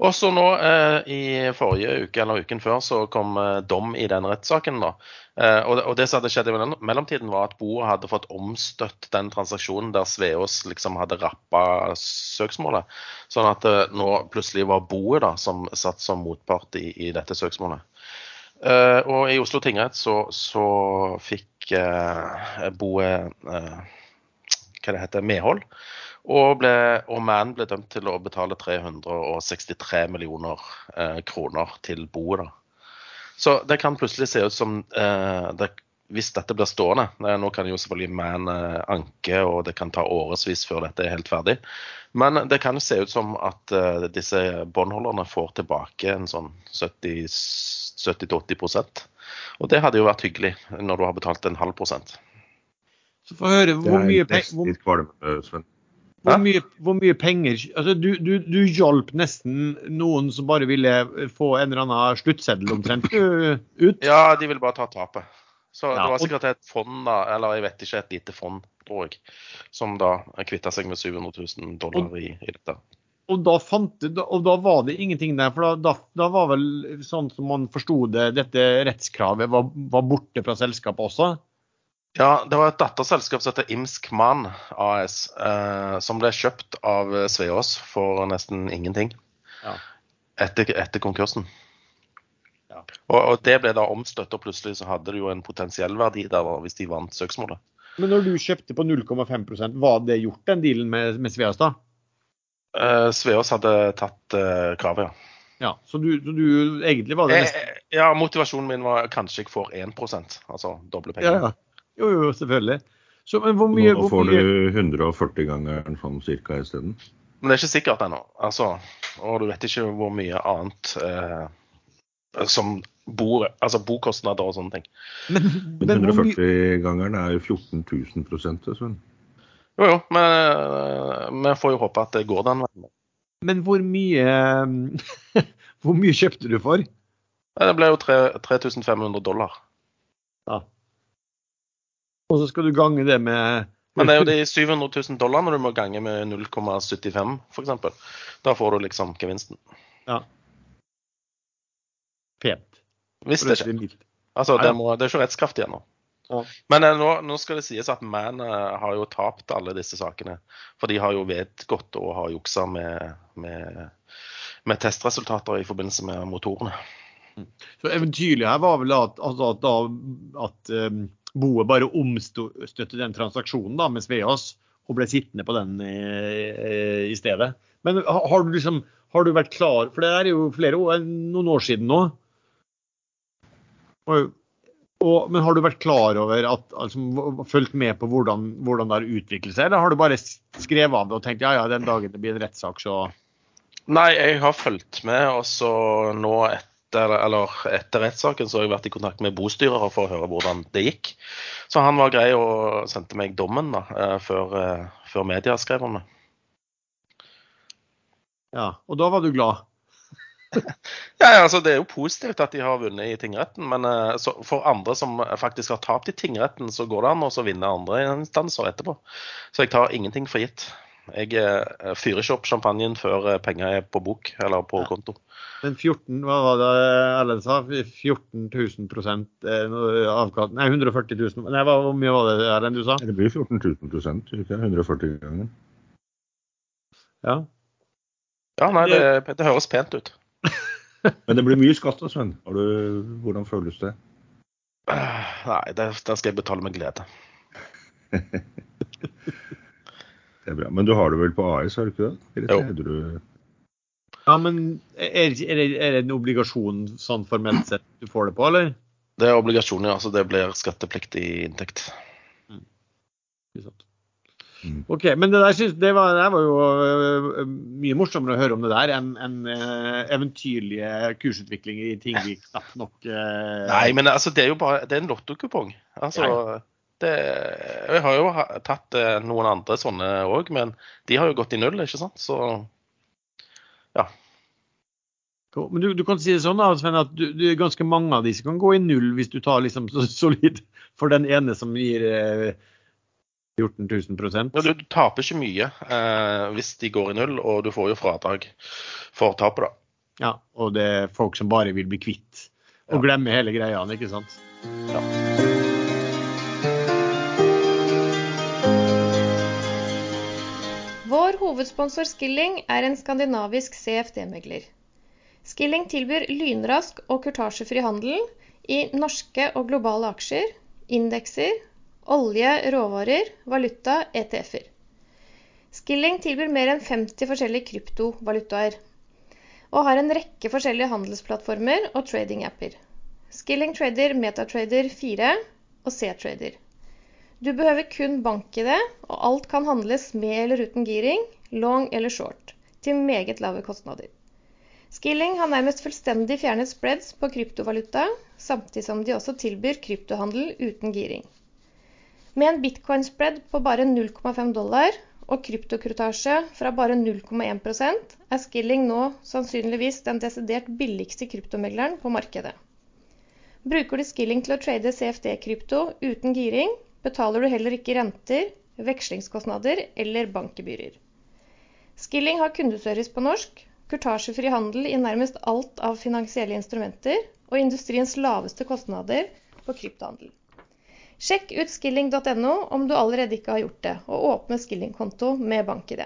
Og så nå eh, i forrige uke eller uken før så kom eh, dom i den rettssaken. da. Eh, og, det, som hadde skjedd i mellomtiden, var at boet hadde fått omstøtt den transaksjonen der Sveås liksom hadde rappa søksmålet. Sånn at nå plutselig var boet da, som satt som motpart i, i dette søksmålet. Og i Oslo tingrett så, så fikk Boe hva det heter, medhold. Og, ble, og Man ble dømt til å betale 363 millioner kroner til boet. da. Så det kan plutselig se ut som det hvis dette blir stående eh, Nå kan jo selvfølgelig Man eh, anke, og det kan ta årevis før dette er helt ferdig. Men det kan se ut som at uh, disse båndholderne får tilbake en sånn 70-80% Og det hadde jo vært hyggelig når du har betalt en halv prosent. Så få høre hvor mye, penger, hvor, hvor, mye, hvor mye penger altså du, du, du hjalp nesten noen som bare ville få en eller annen sluttseddel omtrent ut? Ja, de ville bare ta tapet. Så ja, det var sikkert et fond, da, eller jeg vet ikke, et lite fond, tror jeg, som da kvitta seg med 700 000 dollar i, i dette. Og da, fant, og da, var det ingenting der, for da, da var vel sånn som man forsto det, dette rettskravet var, var, borte fra selskapet også? Ja, det var et datterselskap som heter Imskman AS, eh, som ble kjøpt av Sveås for nesten ingenting ja. etter, etter konkursen. Ja. Og, og, det ble da omstøtt, og plutselig så hadde det jo en potensiell verdi der hvis de vant søksmålet. Men når du kjøpte på 0,5% var det gjort den dealen med, med Sveås da? Eh, Sveås hadde tatt eh, kravet, ja. Ja, Så du, så du egentlig var det nesten eh, Ja, motivasjonen min var kanskje jeg får 1 altså doble penger. Ja, ja. Jo, jo, selvfølgelig. Så, men hvor mye Nå får mye... du 140 ganger sånn cirka isteden? Men det er ikke sikkert ennå. Altså, og du vet ikke hvor mye annet eh, som bor, altså bokostnader og sånne ting. Men, men 140-gangeren er jo 14 000 prosent, Sven. Jo, jo, men vi får jo håpe at det går den veien. Men hvor mye Hvor mye kjøpte du for? Det ble jo 3500 dollar. Ja. Og så skal du gange det med Men det er jo de 700 000 dollar når du må gange med 0,75 f.eks. Da får du liksom gevinsten. Ja pent. Hvis det ikke. Altså, det, må, det er ikke rettskraftig ennå. Ja. Men eh, nå, nå, skal det sies at Man eh, har jo tapt alle disse sakene. For de har jo vedgått og har juksa med, med, med, testresultater i forbindelse med motorene. Mm. Så Eventyrlig her var vel at, altså at, at um, boet bare omstøtte den transaksjonen da, med Sveas og ble sittende på den i, i stedet. Men har du liksom har du vært klar For det er jo flere år, noen år siden nå. Og, og, men har du vært klar over at, altså, fulgt med på hvordan, hvordan, det har utviklet seg, eller har du bare skrevet av det og tenkt ja, ja, den dagen det blir en rettssak, så Nei, jeg har fulgt med, og så nå etter, eller etter rettssaken så har jeg vært i kontakt med bostyrere for å høre hvordan det gikk. Så han var grei og sendte meg dommen da, eh, før, eh, før media skrev om det. Ja, og da var du glad? ja, altså Det er jo positivt at de har vunnet i tingretten, men uh, for andre som faktisk har tapt i tingretten, så går det an å vinne andre instanser etterpå. Så jeg tar ingenting for gitt. Jeg uh, fyrer ikke opp champagnen før uh, penger er på bok eller på ja. konto. Men 14, hva var det Erlend sa? 14 000 prosent avkast... Nei, 140 000 Nei, hva, Hvor mye var det Erlend du sa? Det blir 14 000 prosent, ikke 140 ganger. Ja. Ja, nei, det, det høres pent ut. Men det blir mye skatt da, Sven. Du, hvordan føles det? Nei, det, det, skal jeg betale med glede. det er bra. Men du har det vel på AS, har du ikke det? Eller jo. Du... Ja, men er, er, det, er, det, en obligasjon sånn formelt sett du får det på, eller? Det er obligasjon, ja. Så det blir skattepliktig inntekt. Mm. Mm. Ok, Men det der, synes, det, var, det var, jo uh, mye morsommere å høre om det der enn en, uh, eventyrlige kursutviklinger i ting vi knapt nok uh... Nei, men altså, det er jo bare det er en lottokupong. Altså, ja. Det, jeg har jo tatt noen andre sånne òg, men de har jo gått i null, ikke sant? Så ja. Men du, du, kan si det sånn da, Sven, at du, du, ganske mange av disse kan gå i null hvis du tar liksom så solid for den ene som gir 14 000 ja, du, taper ikke mye eh, hvis de går i null, og du får jo fradrag for tapet, da. Ja, og det er folk som bare vil bli kvitt og ja. glemme hele greia, ikke sant? Ja. Hovedsponsor Skilling er en skandinavisk CFD-megler. Skilling tilbyr lynrask og kurtasjefri handel i norske og globale aksjer, indekser olje, råvarer, valuta, ETF-er. Skilling tilbyr mer enn 50 forskjellige kryptovalutaer, og har en rekke forskjellige handelsplattformer og trading-apper. Skilling trader Metatrader 4, og C-trader. Du behøver kun bank-ID, og alt kan handles med eller uten giring, long eller short, til meget lave kostnader. Skilling har nærmest fullstendig fjernet spreads på kryptovaluta, samtidig som de også tilbyr kryptohandel uten giring. Med en bitcoin-spread på bare 0,5 dollar og kryptokrutasje fra bare 0,1% er Skilling nå sannsynligvis den desidert billigste kryptomegleren på markedet. Bruker du Skilling til å trade CFD-krypto uten giring, betaler du heller ikke renter, vekslingskostnader eller bankgebyrer. Skilling har kundeservice på norsk, kurtasjefri handel i nærmest alt av finansielle instrumenter og industriens laveste kostnader på kryptohandel. Sjekk ut skilling.no om du allerede ikke har gjort det, og åpne skillingkonto med bank-ID.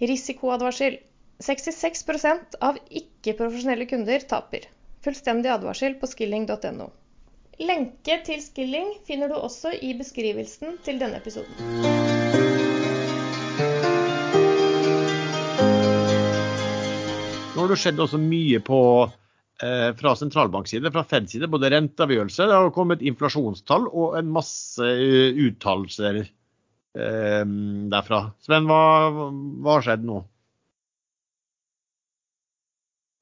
Risikoadvarsel. 66% av ikke-profesjonelle kunder taper. Fullstendig advarsel på skilling.no. Lenke til Skilling finner du også i beskrivelsen til denne episoden. Har det skjedd også mye på Eh, fra sentralbankside, fra Feds side, både renteavgjørelse, det har kommet inflasjonstall og en masse eh, uttalelser eh, derfra. Sven, hva har skjedd nå?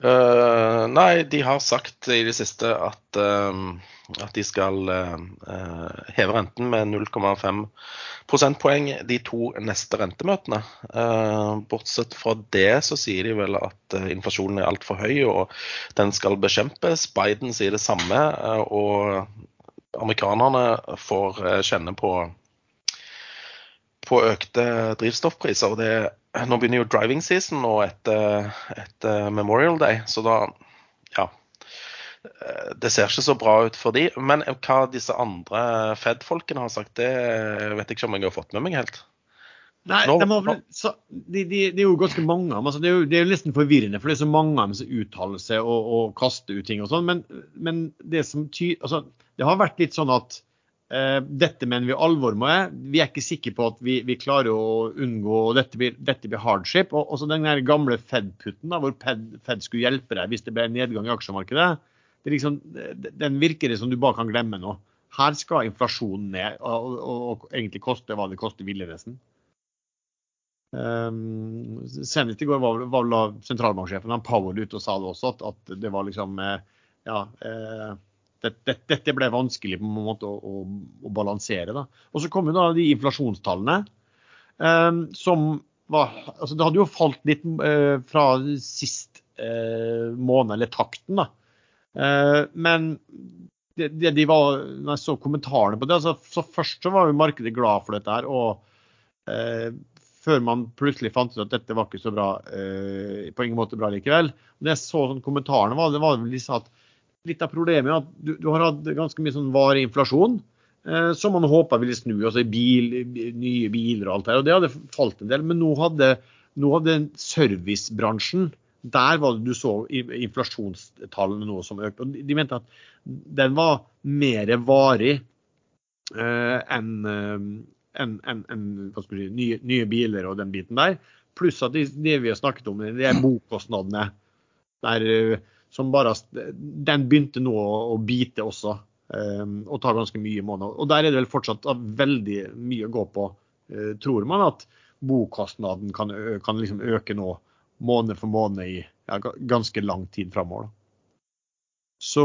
Uh, nei, de har sagt i det siste at, uh, at de skal uh, heve renten med 0,5 prosentpoeng de to neste rentemøtene. bortsett fra det så sier de vel at inflasjonen er altfor høy og den skal bekjempes. Biden sier det samme, og amerikanerne får kjenne på på økte drivstoffpriser. og det nå begynner jo driving season nå etter, etter, Memorial Day, så da Ja. Det ser ikke så bra ut for de, Men hva disse andre Fed-folkene har sagt, det vet jeg ikke om jeg har fått med meg helt. Nei, de vel, så, de, de, det er jo ganske mange av altså det, jo, det er jo nesten forvirrende, for det er så mange av dem som uttaler seg og, og kaster ut ting og sånn. Men, men, det som ty, altså, det har vært litt sånn at Eh, dette mener vi alvor med. Vi er ikke sikre på at vi, vi klarer å unngå dette blir, dette blir hardship. Og også den gamle Fed-putten, hvor Fed, Fed, skulle hjelpe deg hvis det ble nedgang i aksjemarkedet, liksom, den virker det som du bare kan glemme nå. Her skal inflasjonen ned og, og, og egentlig koste hva det koster ville. Um, senest i går var, var sentralbanksjefen Powell ute og sa det også, at, at det var liksom eh, ja, eh, dette, dette ble vanskelig på en måte å, å, å balansere. Da. Og så kom jo da de inflasjonstallene eh, som var altså Det hadde jo falt litt eh, fra sist eh, måned, eller takten, da. Eh, men det, det, de var, når jeg så kommentarene på det, altså, så først så var jo markedet glad for dette her. og eh, før man plutselig fant ut at dette var ikke så bra, eh, på ingen måte bra likevel. Når jeg så sånn kommentarene var, det var vel de sa at litt av problemet er at du, du har hatt ganske mye sånn varig inflasjon. Eh, som man håpa ville snu. altså bil, Nye biler og alt det og Det hadde falt en del. Men nå hadde, nå hadde servicebransjen Der var det du så inflasjonstallene nå som økte. og De mente at den var mer varig eh, enn en, en, en, si, nye, nye, biler og den biten der. Pluss at det de vi har snakket om, det er bokkostnadene. Der som bare Den begynte nå å bite også, um, og tar ganske mye måneder. Og der er det vel fortsatt veldig mye å gå på, uh, tror man, at bokostnaden kan, kan liksom øke nå måned for måned i ja, ganske lang tid framover. Så,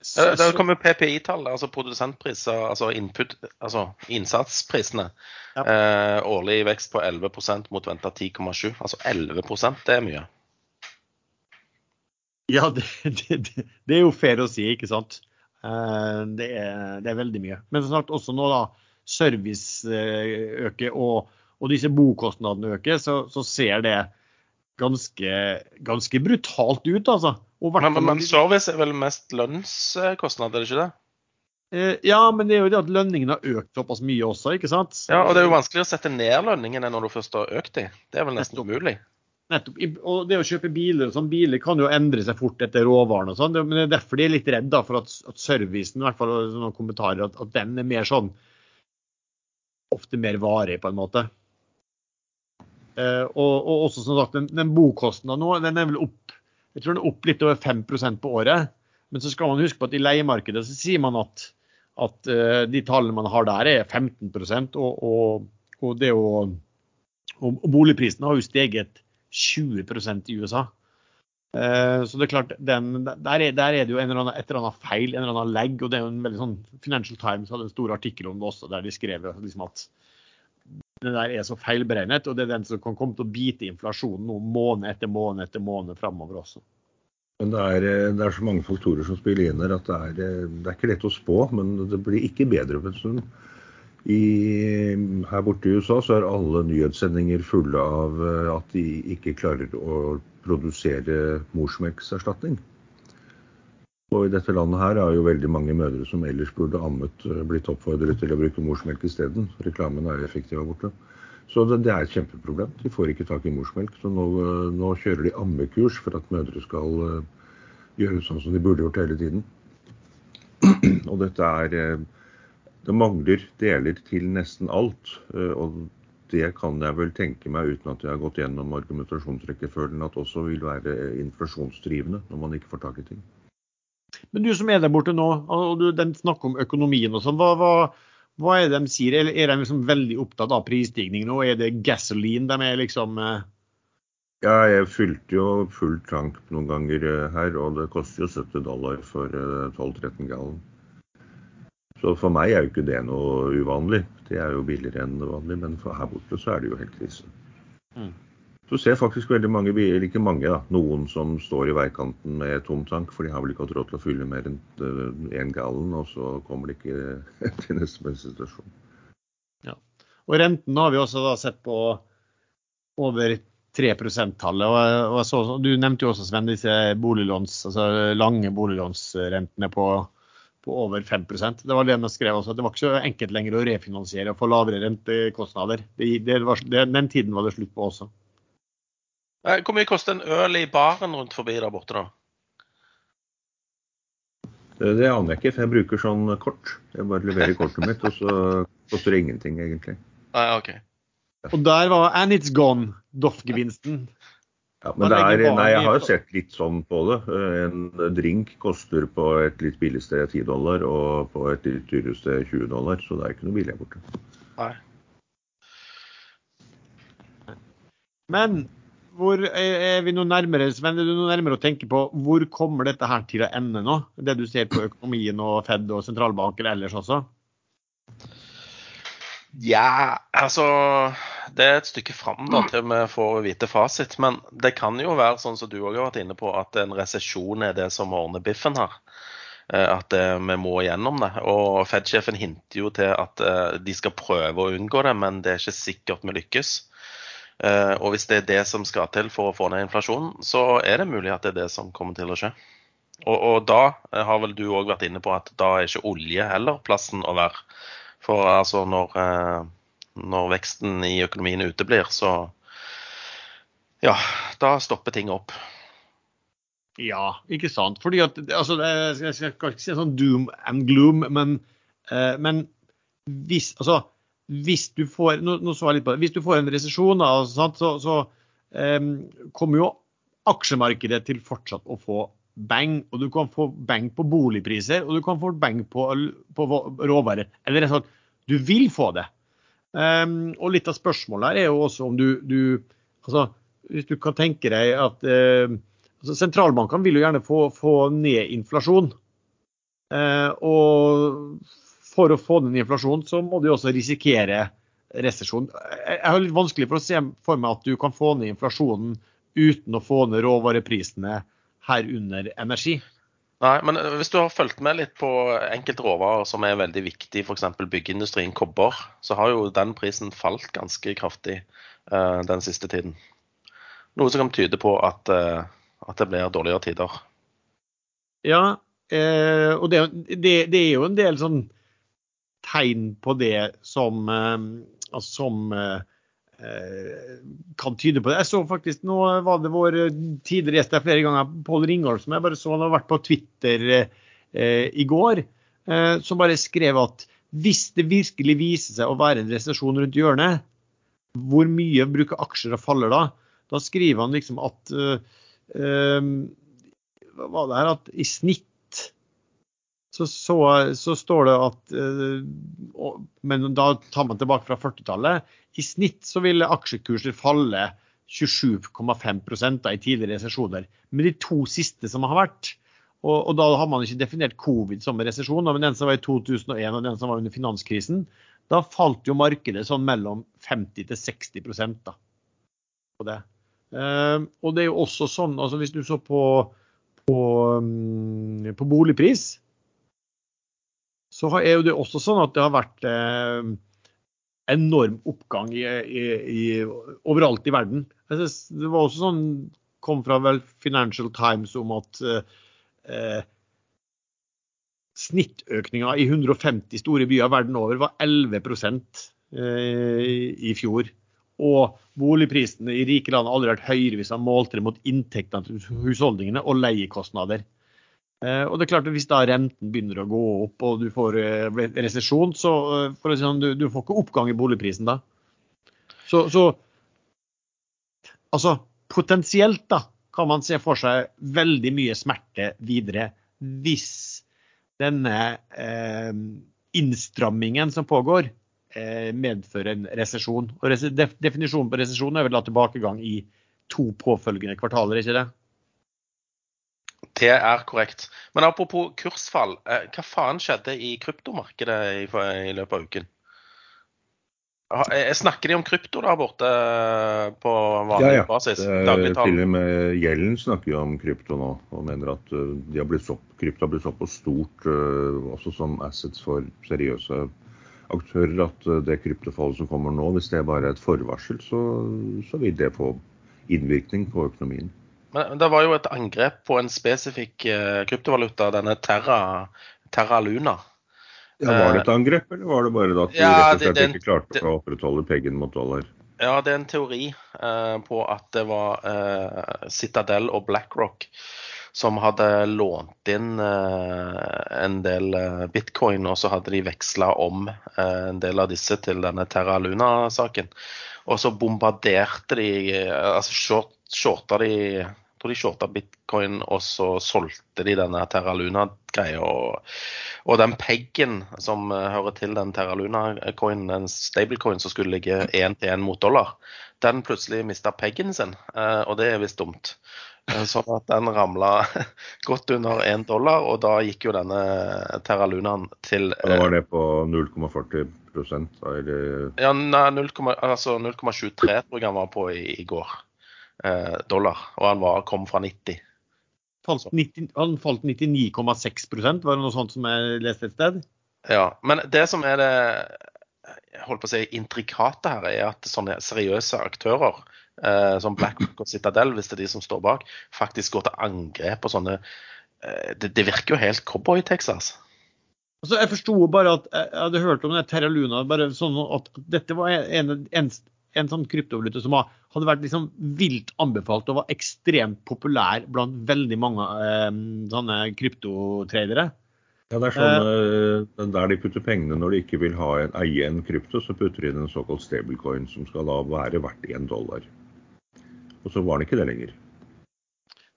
så Det kommer PPI-tall, altså produsentpriser, altså, input, altså innsatsprisene. Ja. Eh, årlig vekst på 11% mot venta 10,7. Altså 11% det er mye. Ja, det, det, det, er jo fair å si, ikke sant. Eh, det er, det er veldig mye. Men snart også nå da service eh, øker og, og disse bokostnadene øker, så, så ser det ganske, ganske, brutalt ut, altså. Men, men, men, service er vel mest lønnskostnad, er det ikke det? Eh, ja, men det er jo det at lønningen har økt såpass mye også, ikke sant? Ja, og det er jo vanskelig å sette ned lønningene når du først har økt dem. Det er vel nesten umulig. Nettopp. Og det å kjøpe biler sånn, biler kan jo endre seg fort etter råvarene og sånn. Men det er derfor de er litt redde for at, at servicen, i hvert fall noen kommentarer, at, at, den er mer sånn Ofte mer varig, på en måte. Eh, og, og, også som sagt, den, den bokostnaden nå, den er vel opp jeg tror den er opp litt over 5% på året. Men så skal man huske på at i leiemarkedet så sier man at, at uh, de tallene man har der, er 15 og, og, og, det å, og boligprisene har jo steget 20% i USA. Uh, så det er klart, den, der, er, der, er, det jo en eller annen, et eller annet feil, en eller annen lag. og det er jo en veldig sånn, Financial Times hadde en stor artikkel om det også, der de skrev liksom at det der er så feilberegnet, og det er den som kan komme til å bite inflasjonen nå måned etter måned etter måned framover også. Men det er, det er, så mange faktorer som spiller inn her at det er, det er ikke lett å spå. Men det blir ikke bedre på en stund. I, her borte i USA så er alle nyhetssendinger fulle av eh, at de ikke klarer å produsere morsmelkerstatning. Og i dette landet her er jo veldig mange mødre som ellers burde ammet, blitt oppfordret til å bruke morsmelk isteden. Reklamen er effektiv her borte. Så det, det, er et kjempeproblem. De får ikke tak i morsmelk. Så nå, nå kjører de ammekurs for at mødre skal gjøre sånn som de burde gjort hele tiden. Og dette er Det mangler deler til nesten alt. Uh, og det kan jeg vel tenke meg, uten at jeg har gått gjennom argumentasjonsrekkefølgen, at også vil være inflasjonsdrivende når man ikke får tak i ting. Men du som er der borte nå, og du, den snakker om økonomien og sånn. hva, hva hva er det de sier? Er de liksom veldig opptatt av prisstigning nå? Er det gasoline de er liksom eh? Ja, jeg fylte jo full tank noen ganger eh, her, og det koster jo 70 dollar for 12-13 eh, gallon. Så for meg er jo ikke det noe uvanlig. Det er jo billigere enn det vanlige, men her borte så er det jo helt krise. Mm. Du ser faktisk veldig mange biler, ikke mange, da, noen som står i veikanten med tom tank, for de har vel ikke hatt råd til å fylle mer enn én eh, gallen, og så kommer de ikke til neste bensinstasjon. Ja. Og renten har vi også da sett på over 3 %-tallet. og, og så, Du nevnte jo også Sven, disse boliglåns, altså lange boliglånsrentene på, på over 5% Det var det de skrev også, at det var ikke så enkelt lenger å refinansiere og få lavere rentekostnader. Det, det var, det, den tiden var det slutt på også. Eh, hvor mye koster en øl i baren rundt forbi der borte, da? Det, det aner jeg ikke, for jeg bruker sånn kort. Jeg bare leverer kortet mitt, og så koster det ingenting, egentlig. Nei, ok. Og der var And It's Gone, Doff-gevinsten. Ja, men det er, nei, jeg har jo sett litt sånn på det. En drink koster på et litt billig sted 10 dollar, og på et litt dyrere sted 20 dollar, så det er ikke noe billig her borte. Nei. Men hvor er vi noe nærmere, Sven, er du noe nærmere å tenke på hvor kommer dette her til å ende nå? Det du ser på økonomien og Fed og sentralbanker ellers også? Ja, altså Det er et stykke fram da, til vi får vite fasit. Men det kan jo være sånn som du òg har vært inne på, at en resesjon er det som ordner biffen her. Eh, at det, vi må gjennom det. Og Fed-sjefen hinter jo til at eh, de skal prøve å unngå det, men det er ikke sikkert vi lykkes. Eh, og hvis det er det som skal til for å få ned inflasjonen, så er det mulig at det er det som kommer til å skje. Og, og da eh, har vel du òg vært inne på at da er ikke olje heller plassen å være. For altså når, eh, når veksten i økonomien uteblir, så ja, da stopper ting opp. Ja, ikke sant. Fordi at, altså, Jeg skal ikke si sånn doom and gloom, men, men hvis altså, hvis du får nå, nå så jeg litt på det, hvis du får en resesjon, så, så um, kommer jo aksjemarkedet til fortsatt å få bang. Og du kan få bang på boligpriser, og du kan få bang på, på råvarer. Eller sånn, du vil få det. Um, og litt av spørsmålet her er jo også om du, du altså, Hvis du kan tenke deg at uh, altså Sentralbankene vil jo gjerne få, få ned inflasjon. Uh, og for å få ned inflasjonen, så må du også risikere resesjon. Jeg har litt vanskelig for å se for meg at du kan få ned inflasjonen uten å få ned råvareprisene, herunder energi. Nei, men hvis du har fulgt med litt på enkelte råvarer som er veldig viktig, f.eks. byggeindustrien, kobber, så har jo den prisen falt ganske kraftig uh, den siste tiden. Noe som kan tyde på at, uh, at det blir dårligere tider. Ja, uh, og det, det, det, er jo en del sånn tegn på det som, eh, som eh, kan tyde på det. Jeg så faktisk, Nå var det vår tidligere gjest flere ganger, Pål Ringholm, som jeg bare så han har vært på Twitter eh, i går, eh, som bare skrev at hvis det virkelig viser seg å være en resesjon rundt hjørnet, hvor mye bruker aksjer og faller da? Da skriver han liksom at eh, eh, hva var det her, at i snitt så, så, så står det at Men da tar man tilbake fra 40-tallet. I snitt så ville aksjekurser falle 27,5% i tidligere resesjoner. Med de to siste som har vært, og, og, da har man ikke definert covid som en resesjon, men den som var i 2001 og den som var under finanskrisen, da falt jo markedet sånn mellom 50 til 60 da, på det. Uh, og det er jo også sånn, altså hvis du så på, på, um, på boligpris, så er det også sånn at det har vært uh, enorm oppgang i, i, i, overalt i verden. Det var også sånn, kom fra vel Financial Times om at eh, Snittøkninga i 150 store byer verden over var 11 eh, i fjor. Og boligprisene i rike land har aldri vært høyere hvis man målte det mot inntektene til husholdningene og leiekostnader. Eh, og det er klart at Hvis da renten begynner å gå opp og du får eh, resesjon, så eh, for å si sånn, du, du, får ikke oppgang i boligprisen da. Så, så altså potensielt da, kan man se for seg veldig mye smerte videre hvis denne eh, innstrammingen som pågår, eh, medfører en resesjon. Og Definisjonen på resesjon er vel da tilbakegang i to påfølgende kvartaler, ikke det? Det er korrekt. Men apropos kursfall, eh, hva faen skjedde i kryptomarkedet i, i løpet av uken? Snakker de om krypto der borte på vanlig ja, ja. basis? Til og med Gjelden snakker jo om krypto nå, og mener at eh, de har blitt så, krypto har blitt såpass stort også som assets for seriøse aktører at det kryptofallet som kommer nå, hvis det er bare et forvarsel, så, så vil det få innvirkning på økonomien. Men Det var jo et angrep på en spesifikk uh, kryptovaluta, denne Terra, Terra Luna. Ja, Var det et angrep, eller var det bare at de ja, rett og slett det, ikke klarte det, å opprettholde peggen mot dollar? Ja, det er en teori eh, på at det var eh, Citadel og BlackRock som hadde lånt inn eh, en del eh, bitcoin, og så hadde de veksla om eh, en del av disse til denne Terra Luna-saken. Og så bombarderte de eh, Altså short, shorta de tror de shorta bitcoin, og så solgte de denne Terra Luna-greia. Og, og, den peggen som uh, hører til den Terra Luna-coinen, en stablecoin som skulle ligge én til én mot dollar, den plutselig mista peggen sin, uh, og det er visst dumt. Uh, sånn at den ramla godt under én dollar, og da gikk jo denne Terra Lunaen til Da var det på 0,40% eller? Ja, 0,23 altså tror jeg han var på i, i går. Eh, dollar, og han var, kom fra 90. Falt 90 han falt 99,6% var det noe sånt som jeg leste et sted? Ja, men det som er det jeg holdt på å si, intrikate her, er at sånne seriøse aktører eh, som BlackRock og Citadel, hvis det er de som står bak, faktisk går til angrep på sånne eh, det, det, virker jo helt cowboy i Texas. Altså, jeg forsto bare at jeg hadde hørt om det Terra Luna, bare sånn at dette var en, en, en sånn kryptovaluta som hadde vært liksom vilt anbefalt og var ekstremt populær blant veldig mange eh, sånne kryptotradere. Ja, det er sånn eh, Der de putter pengene når de ikke vil ha en, eie en krypto, så putter de inn en såkalt stablecoin som skal da være verdt én dollar. Og så var den ikke det lenger.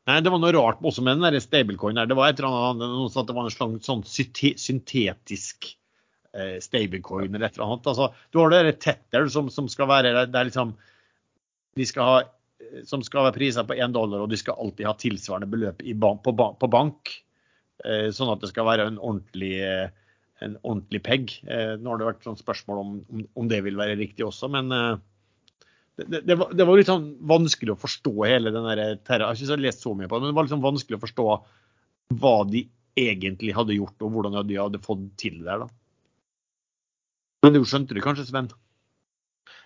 Nei, Det var noe rart også med den stablecoin. Det var et eller annet, noe sånt, det var en slags sånn syntetisk Eh, stablecoin eller et eller annet. Altså, du har det Tether som, som skal være det er liksom, de skal ha, som skal være priser på én dollar, og de skal alltid ha tilsvarende beløp bank, på, på, bank. Eh, sånn at det skal være en ordentlig, eh, en ordentlig peg. Nå har det vært sånn spørsmål om, om, om, det vil være riktig også, men det, det, var, det, var, litt sånn vanskelig å forstå hele den der terra. Jeg har ikke lest så mye på det, men det var litt sånn vanskelig å forstå hva de egentlig hadde gjort, og hvordan de hadde fått til det der. da. Men du skjønte det kanskje, Sven?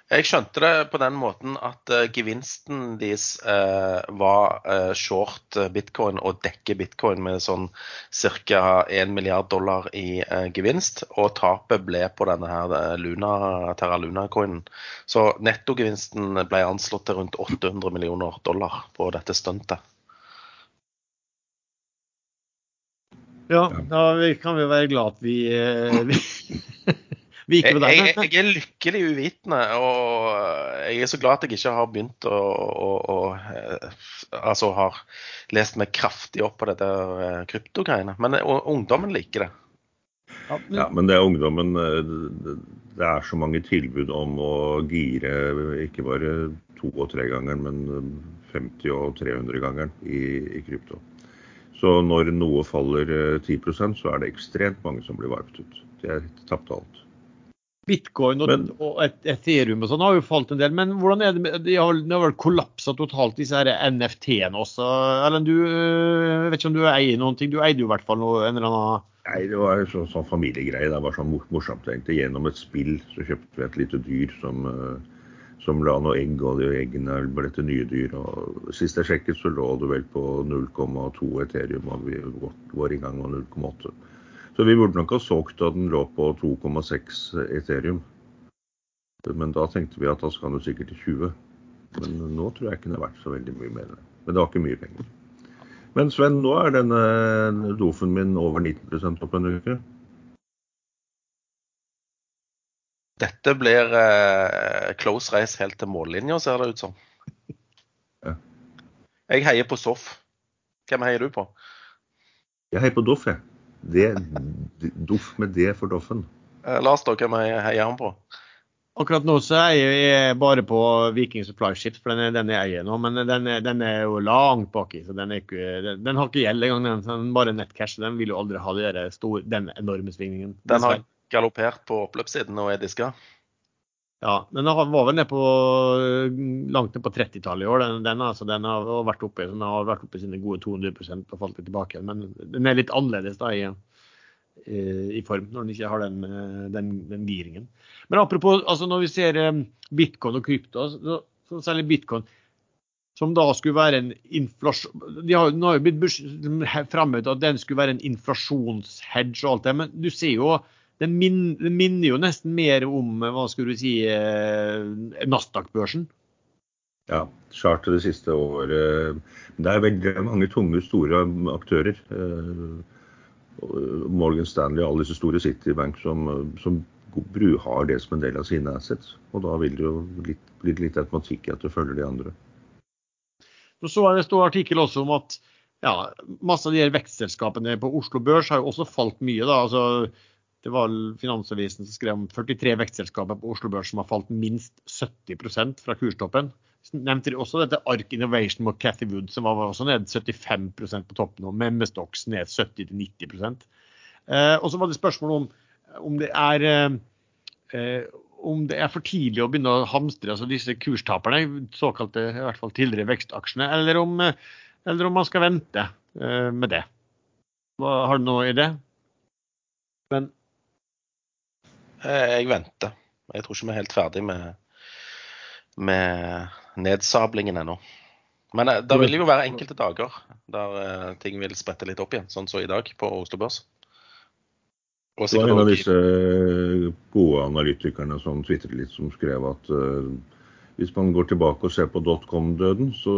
Jeg skjønte det på den måten at uh, gevinsten deres uh, var uh, short bitcoin og dekke bitcoin med sånn ca. 1 milliard dollar i gevinst. Og tapet ble på denne her Luna, Terra Luna-coinen. Så nettogevinsten ble anslått til rundt 800 millioner dollar på dette stuntet. Ja, da kan vi være glad at vi, vi Jeg, med deg, jeg, jeg er lykkelig uvitende, og jeg er så glad at jeg ikke har begynt å, å, å eh, Altså har lest meg kraftig opp på dette eh, kryptogreiene. Men eh, ungdommen liker det. Ja, men- Ja, men det er ungdommen det- er så mange tilbud om å gire ikke bare to- og tregangeren, men 50- og 300-gangeren i, i krypto. Så når noe faller eh, 10% så er det ekstremt mange som blir varpet ut. De er tapt alt. Bitcoin og, Men- og et- Ethereum og sånn har jo falt en del. Men hvordan er det med De har, de har vel kollapsa totalt, disse her NFT-ene også. Erlend, du øh, jeg vet ikke om du eier noen ting? Du eide jo i hvert fall noe, en eller annen Nei, det var en sånn, sånn familiegreie. Det var sånn morsomt egentlig. Gjennom et spill så kjøpte vi et lite dyr som, eh, som la noe egg, og de eggene ble til nye dyr. Og sist jeg sjekket, så lå det vel på 0,2 Ethereum, og vi vår- i gang var 0,8. Så vi burde nok ha solgt da den lå på 2,6 Ethereum. Men da tenkte vi at da skal den sikkert til 20. Men nå tror jeg ikke den er verdt så veldig mye mer. Men det var ikke mye penger. Men Sven, nå er denne dofen min over 19 opp en uke. Dette blir eh, close race helt til mållinja, ser det ut som. Ja. Jeg heier på Soff. Hvem heier du på? Jeg heier på Doff, jeg. Det, Doff med det for Doffen. Eh, Lars, da, hvem heier han på? Akkurat nå så er jeg bare på Viking Supply Ships, for den er den jeg eier nå. Men den er, den er jo langt baki, så den, er ikke, den, den har ikke gjeld engang. Den, den bare nettcash. Den vil jo aldri ha de der store, den enorme svingningen. Den har galoppert på oppløpssiden og er diska. Ja, den var vel ned på, langt ned på 30-tallet i år. Den, den, altså, den har vært oppe, den har vært oppe sine gode 200 og falt litt tilbake. Men den er litt annerledes da i, i form, når den ikke har den, eh, den, den giringen. Men apropos, altså når vi ser eh, bitcoin og krypto, så, så særlig bitcoin, som da skulle være en inflasjon De har, nå har jo blitt framhevet at den skulle være en inflasjonshedge og alt det, men du ser jo den, min, minner jo nesten mer om hva skulle du si, eh, Nasdaq-børsen. Ja, charter det siste året. Det er veldig mange tunge, store aktører. eh, Morgan Stanley og alle disse store Citibank som, som har det som en del av sine assets. Og da vil det jo litt, bli litt automatikk i at du følger de andre. Så så jeg det står artikkel også om at ja, masse av de her vekstselskapene på Oslo Børs har jo også falt mye. da, altså det var Finansavisen som skrev om 43 vekstselskaper på Oslo Børs som har falt minst 70% fra kurstoppen. Så nevnte de også dette Ark Innovation med Cathy Wood, som var også ned 75% på toppen, og Memestocks ned 70-90 eh, Og så var det spørsmål om om det er eh, om det er for tidlig å begynne å hamstre altså disse kurstaperne, såkalte i hvert fall tidligere vekstaksjene, eller om, eller om man skal vente eh, med det. Hva, har du noe i det? Men Jeg venter. Jeg tror ikke vi er helt ferdig med, med nedsablingen ennå. Men eh, det vil jo være enkelte dager der eh, ting vil sprette litt opp igjen, sånn som i dag på Oslo Børs. Det var en av disse gode analytikerne som tvitret litt, som skrev at uh, hvis man går tilbake og ser på dotcom-døden, så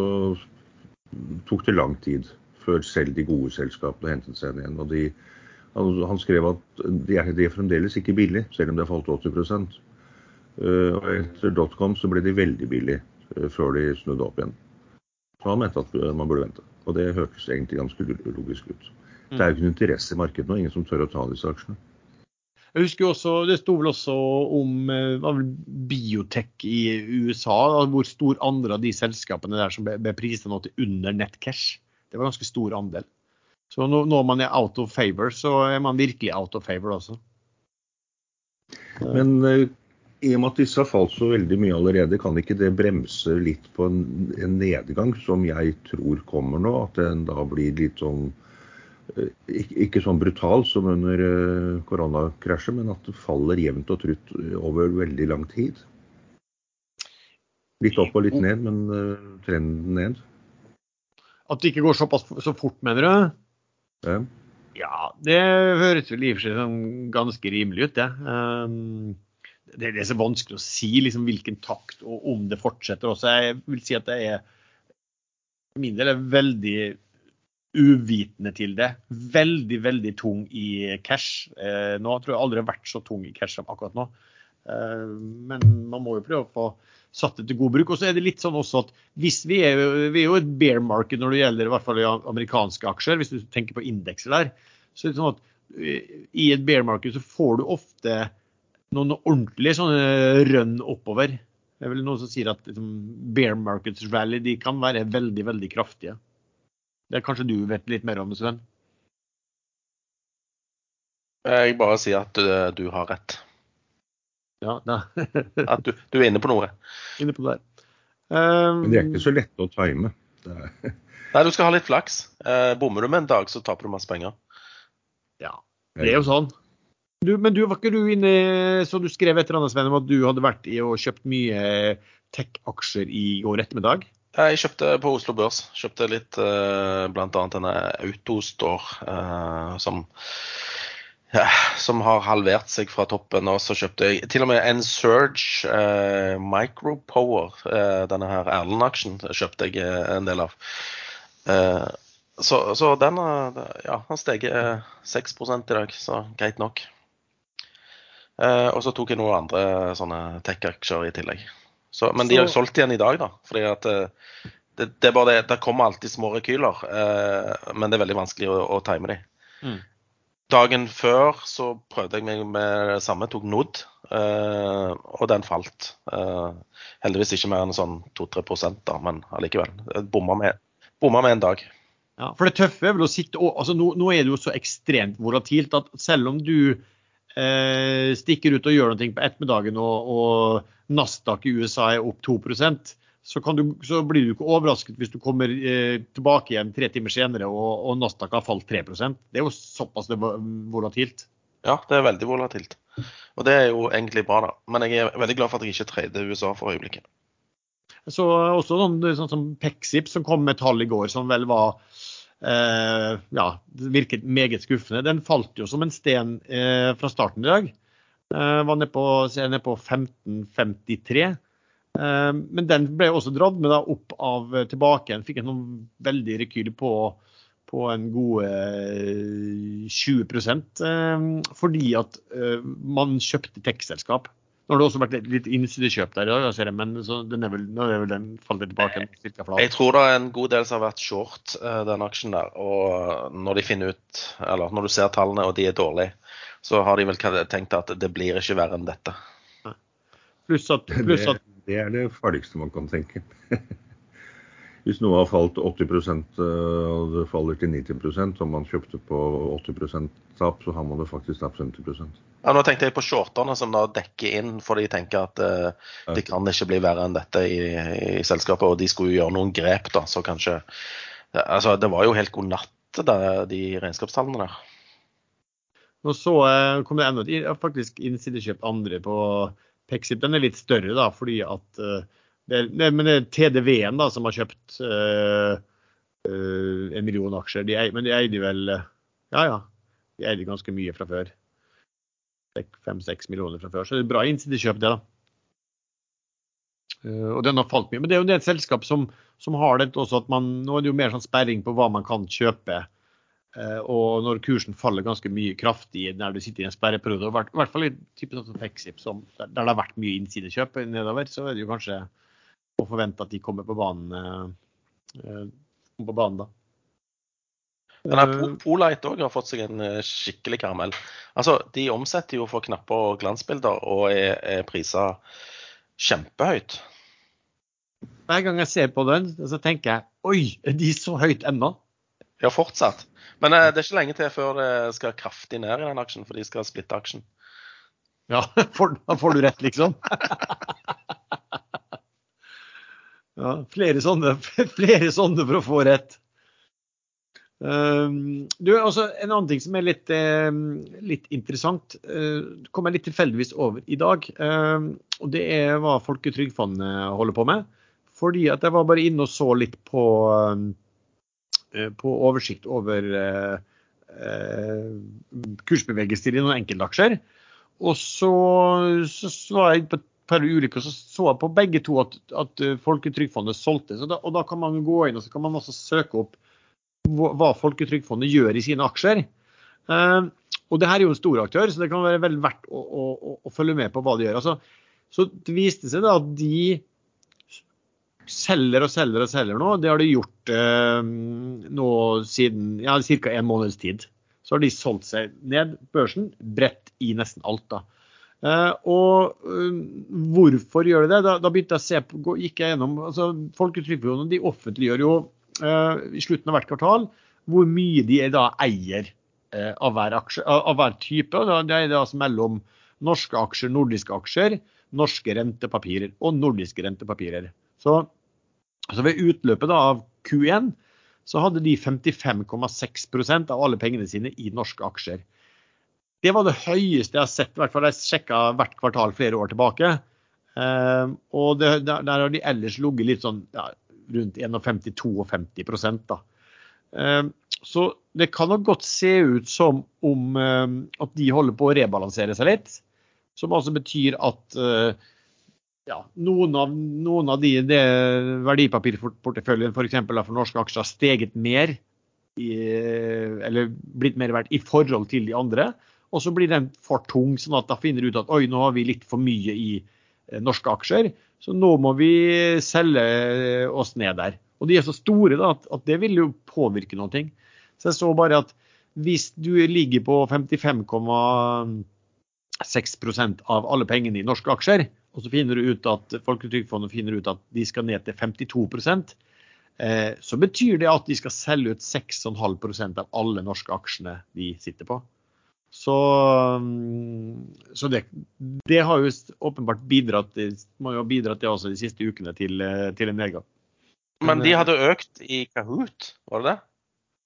tok det lang tid før selv de gode selskapene hentet seg igjen. Og de, han, han skrev at de er, de er fremdeles ikke billig, selv om det har falt 80 Eh, Og etter dotcom så ble de veldig billig eh, før de snudde opp igjen. Så han mente at eh, man burde vente. Og det hørtes egentlig ganske logisk ut. Det er jo ikke noe interesse i markedet nå, ingen som tør å ta disse aksjene. jeg husker også, det sto vel også om vel biotek i USA, hvor stor andel av de selskapene der som ble, ble prisa nå til under nettcash. Det var ganske stor andel. Så når man er out of favor, så er man virkelig out of favor også. Men eh, i og med at disse har falt så veldig mye allerede, kan ikke det bremse litt på en, en nedgang som jeg tror kommer nå? At den da blir litt sånn eh, ikke, ikke sånn brutal som under eh, koronakrasjet, men at det faller jevnt og trutt over veldig lang tid? Litt opp og litt ned, men trenden ned. At det ikke går såpass så fort, mener du? Ja. Det høres vel i og for seg sånn ganske rimelig ut, det. Um, det, det er så vanskelig å si liksom, hvilken takt og om det fortsetter også. Jeg vil si at det er for min del er veldig uvitende til det. Veldig, veldig tung i cash. Eh, nå tror jeg aldri har vært så tung i cash som akkurat nå. Eh, men man må jo prøve å få satt det til god bruk. Og så er det litt sånn også at hvis vi er, vi er jo et bear market når det gjelder i hvert fall amerikanske aksjer, hvis du tenker på indekser der, så er det sånn at i et bear market så får du ofte noen ordentlige sånne rønn oppover. Det er vel noen som sier at liksom, bear markets rally de kan være veldig, veldig kraftige. Det er kanskje du vet litt mer om, Sven? Jeg bare sier at du, du har rett. Ja, da. at du, du, er inne på noe. Inne på det der. Um, Men de er ikke så lette å time. Nei, du skal ha litt flaks. Eh, bommer du med en dag, så taper du masse penger. Ja, det er jo sånn. Du, men du, var ikke du inne så du skrev et eller annet, Sven, om at du hadde vært i og kjøpt mye tech-aksjer i går ettermiddag? Jeg kjøpte på Oslo Børs. Kjøpte litt uh, bl.a. denne Autostore uh, som, ja, som har halvert seg fra toppen. Og så kjøpte jeg til og med en Surge eh, Micropower, eh, denne her Erlend-aksjen, kjøpte jeg en del av. Uh, så, så den ja, har steget 6 i dag, så greit nok. Eh, og så tok jeg noen andre sånne tech-aksjer i tillegg. Så, men de har solgt igjen i dag, da. fordi at eh, det, det, er bare det, det kommer alltid små rekyler, eh, men det er veldig vanskelig å, å time de. Mm. Dagen før så prøvde jeg meg med det samme, tok Nod, eh, og den falt. Eh, heldigvis ikke mer enn sånn 2-3 da, men allikevel. Bomma med, bomma med en dag. Ja, for det tøffe er vel å sitte altså nå, nå, er det jo så ekstremt volatilt at selv om du eh, stikker ut og gjør noe på ettermiddagen og, og Nasdaq i USA er opp 2 så, du, så blir du ikke overrasket hvis du kommer eh, tilbake igjen tre timer senere og, og Nasdaq har falt 3% Det er jo såpass det volatilt. Ja, det er veldig volatilt. Og det er jo egentlig bra, da. Men jeg er veldig glad for at jeg ikke trader USA for øyeblikket. Så også noen sånn som Pexip som kom med tall i går som vel var eh, ja, virket meget skuffende. Den falt jo som en sten eh, fra starten i dag. Eh, var nede på, ned på 1553. Eh, men den ble også dratt med da, opp av eh, tilbake igjen. Fikk en noen veldig rekyl på, på en god 20 eh, fordi at man kjøpte tekstselskap. Nå har det også vært litt, litt innsidekjøp der i dag, ser jeg, men den er vel, nå er vel den falt tilbake cirka flat. Jeg tror det er en god del som har vært short den aksjen der. Og når de finner ut, eller når du ser tallene og de er dårlige, så har de vel tenkt at det blir ikke verre enn dette. Pluss at, pluss at det, det, er det farligste man kan tenke. Hvis noe har falt 80 eh, og det faller til 90% og man kjøpte på 80% tap, så har man det faktisk tapt 50 ja, Nå tenkte jeg på shorterne som da dekker inn, for de tenker at uh, det kan ikke bli verre enn dette i, i, selskapet. Og de skulle jo gjøre noen grep, da, så kanskje Altså, det var jo helt god natt, de regnskapstallene der. Nå så uh, kom det enda et faktisk innsidekjøpt andre på Pexip. Den er litt større, da, fordi at uh, det, det, Men det er TDV-en da, som har kjøpt en million aksjer. De, men de eide vel Ja, ja. De eide ganske mye fra før fem-seks millioner fra før. Så det er bra innsidekjøp, det, da. Uh, og den har falt mye. Men det er jo et selskap som, som har det også at man Nå er det jo mer sånn sperring på hva man kan kjøpe. Uh, og når kursen faller ganske mye kraftig når du sitter i en sperreperiode, og i hvert fall i type sånn som Pexip, der det har vært mye innsidekjøp nedover, så er det jo kanskje å forvente at de kommer på banen, uh, på banen da. Den eh, Polite òg har fått seg en eh, skikkelig karamell. Altså, De omsetter jo for knapper og glansbilder og er, er prisa kjempehøyt. Hver gang jeg ser på den, så tenker jeg oi, er de så høyt ennå? Ja, fortsatt. Men eh, det er ikke lenge til før det skal kraftig ned i den aksjen, for de skal splitte aksjen. Ja, for, da får du rett, liksom. ja, flere sånne, flere sånne for å få rett. Ehm, du, altså, en annen ting som er litt, ehm, litt interessant, uh, kom jeg litt tilfeldigvis over i dag. Uh, og Det er hva Folketrygdfondet holder på med. Fordi at jeg var bare inne og så litt på, uh, på oversikt over uh, kursbevegelser i noen enkeltaksjer. Og så, så, var jeg på et par ulykker, så så jeg på begge to at, at Folketrygdfondet solgte. Da, og da kan man gå inn og så kan man også søke opp hva Folketrygdfondet gjør i sine aksjer. Eh, og det her er jo en stor aktør, så det kan være vel verdt å, å, å følge med på hva de gjør. Altså, så det viste seg da at de selger og selger og selger nå. Det har de gjort eh, nå siden ja, ca. en måneds tid. Så har de solgt seg ned børsen, bredt i nesten alt. da. Eh, og eh, hvorfor gjør de det? Da, da begynte jeg å se på, gikk jeg gjennom altså Folketrygdfondet de offentliggjør jo eh, i slutten av hvert kvartal hvor mye de da eier eh, av, hver aksje, av, hver type. da- Det er altså mellom norske aksjer, nordiske aksjer, norske rentepapirer og nordiske rentepapirer. Så, så ved utløpet av Q1 så hadde de 55,6% av alle pengene sine i norske aksjer. Det var det høyeste jeg har sett, i hvert fall jeg sjekka hvert kvartal flere år tilbake. Eh, og det, der, der har de ellers ligget litt sånn ja, rundt 51-52 da. Eh, så det kan nok godt se ut som om eh, at de holder på å rebalansere seg litt. Som altså betyr at eh, ja, noen av, noen av de, de verdipapirporteføljen f.eks. For, for norske aksjer har steget mer, i, eller blitt mer verdt i forhold til de andre. Og så blir den for tung, sånn at da finner du ut at oi, nå har vi litt for mye i eh, norske aksjer. Så nå må vi selge oss ned der. Og de er så store da, at, at det vil jo påvirke noe. Så jeg så bare at hvis du ligger på 55,6% av alle pengene i norske aksjer, og så finner du ut at Folketrygdfondet finner ut at de skal ned til 52 eh, så betyr det at de skal selge ut 6,5% av alle norske aksjene de sitter på. Så, mm, så det, det har jo åpenbart bidratt, må jo ha bidratt det også de siste ukene til, eh, til en nedgang. Men de hadde økt i Kahoot, var det det?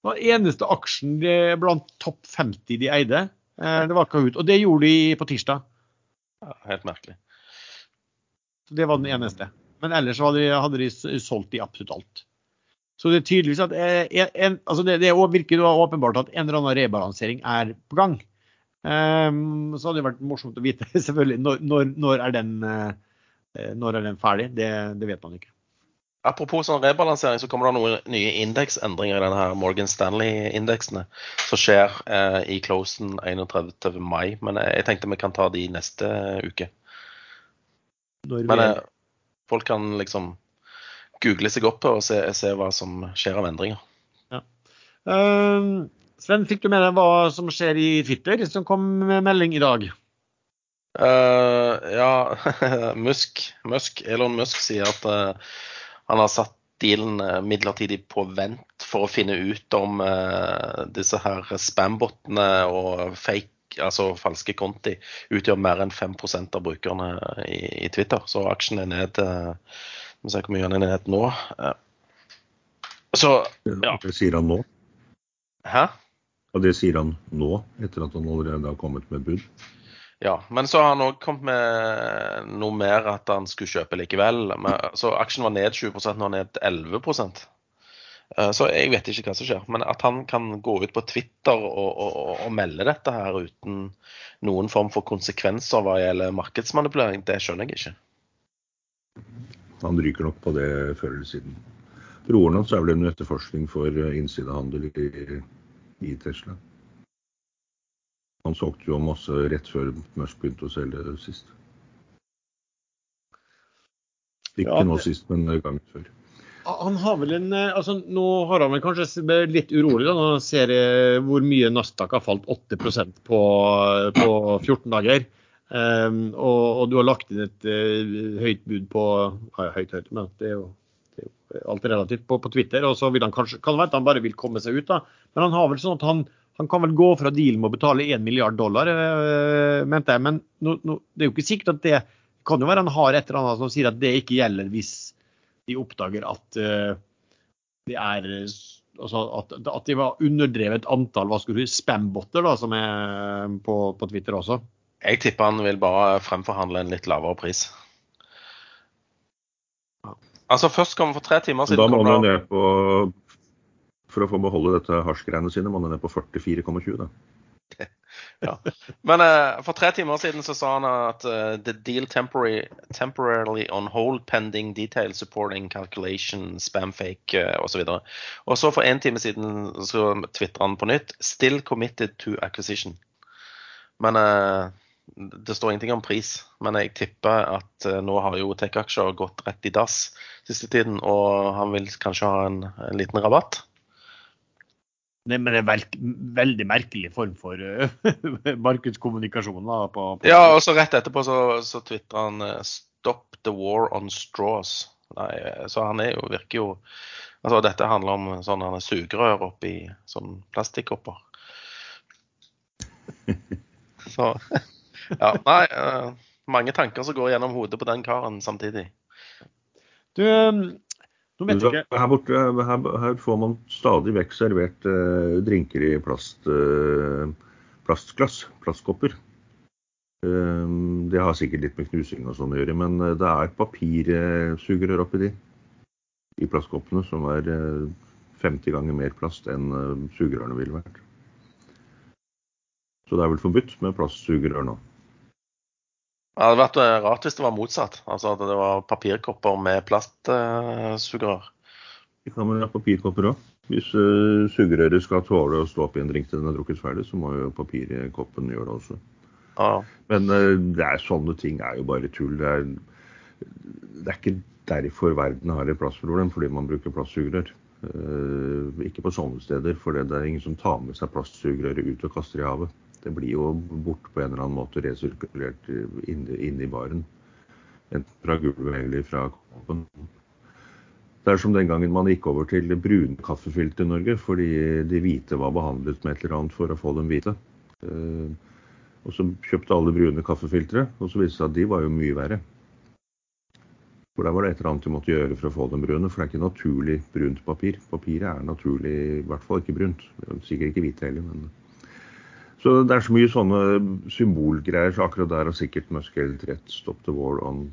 Det var eneste aksjen blant topp 50 de eide. eh, Det var Kahoot. Og det gjorde de på tirsdag. Ja, helt merkelig. Så Det var den eneste. Men ellers hadde de, hadde de solgt i absolutt alt. Så det er tydeligvis at eh, en, altså det, det virker åpenbart at en eller annen rebalansering er på gang. Um, så hadde det vært morsomt å vite selvfølgelig når, når, er, den, eh, når er den ferdig. Det, det vet man ikke. Apropos sånn rebalansering, så kommer det noen nye indeksendringer i denne her Morgan Stanley-indeksene som skjer eh, i closen 31. mai. Men jeg, jeg tenkte vi kan ta de neste uke. Men eh, folk kan liksom google seg opp og se, se hva som skjer av endringer. Ehm, Sven, fikk du med deg hva som skjer i Twitter, som kom med melding i dag? Uh, ja, Musk, Musk, Elon Musk sier at uh, han har satt dealen eh, midlertidig på vent for å finne ut om disse her spambotene og fake, altså falske konti, utgjør mer enn 5% av brukerne i, i Twitter. Så aksjen er ned eh, Vi ser hvor mye den er ned nå. Eh, så Ja. Det sier han nå. Hæ? Og det sier han nå, etter at han allerede har kommet med bud. Ja, men så har han òg kommet med noe mer at han skulle kjøpe likevel. Så aksjen var ned 20 nå er den ned 11 Eh, Så jeg vet ikke hva som skjer. Men at han kan gå ut på Twitter og, og, og, melde dette her uten noen form for konsekvenser hva gjelder markedsmanipulering, det skjønner jeg ikke. Han ryker nok på det før eller siden. Broren hans er vel under etterforskning for eh, innsidehandel i, i Tesla. Han solgte jo masse rett før Musk begynte å selge sist. Ikke Ja, nå sist, men gangen før. Han har vel en eh, altså Nå har han vel kanskje blitt litt urolig da, når han ser eh, hvor mye Nasdaq har falt 8 på, på 14 dager. Um, og, og du har lagt inn et uh, høyt bud på ja, Høyt, høyt, men det er jo, det er jo alt relativt på, på Twitter. Og så vil han kanskje, kan være at han bare vil komme seg ut, da. Men han har vel sånn at han, han kan vel gå fra dealen med å betale 1 milliard dollar, uh, mente jeg. Men no, no, det er jo ikke sikkert at det kan jo være han har et eller annet som sier at det ikke gjelder hvis de oppdager at eh, det er eh, altså at, at de var underdrevet antall hva skulle du, si, spambotter da, som er på, på Twitter også. Jeg tipper han vil bare fremforhandle en litt lavere pris. Altså Først kom for tre timer siden da må han ned på For å få beholde dette hasjgreiene sine, må han ned på 44,20. da. Ja. Men uh, for tre timer siden så sa han at uh, the deal temporary, temporarily on hold pending detail supporting calculation, spamfake uh, osv. Og, og så for en time siden så tvitra han på nytt 'still committed to acquisition'. Men uh, det står ingenting om pris. Men jeg tipper at eh, nå har jo tech-aksjer gått rett i dass siste tiden, og han vil kanskje ha en, en liten rabatt. Det, men det er vel, veldig merkelig form for uh, markedskommunikasjon. Da, på, på Ja, og så rett etterpå så, så tvitra han eh, 'Stop the war on straws'. Nei, eh, så han er jo, virker jo Altså, dette handler om sånne sugerør oppi sånn plastikkopper. Så Ja, nei. eh, mange tanker som går gjennom hodet på den karen samtidig. Du, Her, borte, her, her får man stadig vekk servert eh, drinker i plast, eh, plastglass, plastkopper. Eh, det har sikkert litt med knusing og sånn å gjøre, men eh, det er papirsugerør oppi de. I plastkoppene, som er eh, 50 ganger mer plast enn eh, sugerørene ville vært. Så det er vel forbudt med plastsugerør nå. Det hadde vært eh, rart hvis det var motsatt. Altså at det var papirkopper med plastsugerør. Det kan ha papirkopper òg. Hvis uh, sugerøret skal tåle å stå i en drink til den er drukket ferdig, så må jo papirkoppen gjøre det også. Ja. Men uh, det er, sånne ting er jo bare tull. Det er, det er ikke derfor verden har et plastproblem, fordi man bruker plastsugerør. Uh, ikke på sånne steder, for det er ingen som tar med seg plastsugerøret ut og kaster i havet. Det blir jo borte på en eller annen måte resirkulert inne, inne i baren. Enten fra gulvet eller fra koppen. Det er som den gangen man gikk over til brune kaffefilter i Norge, fordi de hvite var behandlet med et eller annet for å få dem hvite. Eh, og så kjøpte alle brune kaffefiltre, og så viste det seg at de var jo mye verre. For der var det et eller annet du måtte gjøre for å få dem brune, for det er ikke naturlig brunt papir. Papiret er naturlig, i hvert fall ikke brunt. Sikkert ikke hvitt heller, men Så det er så mye sånne symbolgreier, så akkurat der har sikkert Musk helt rett. Stop the war on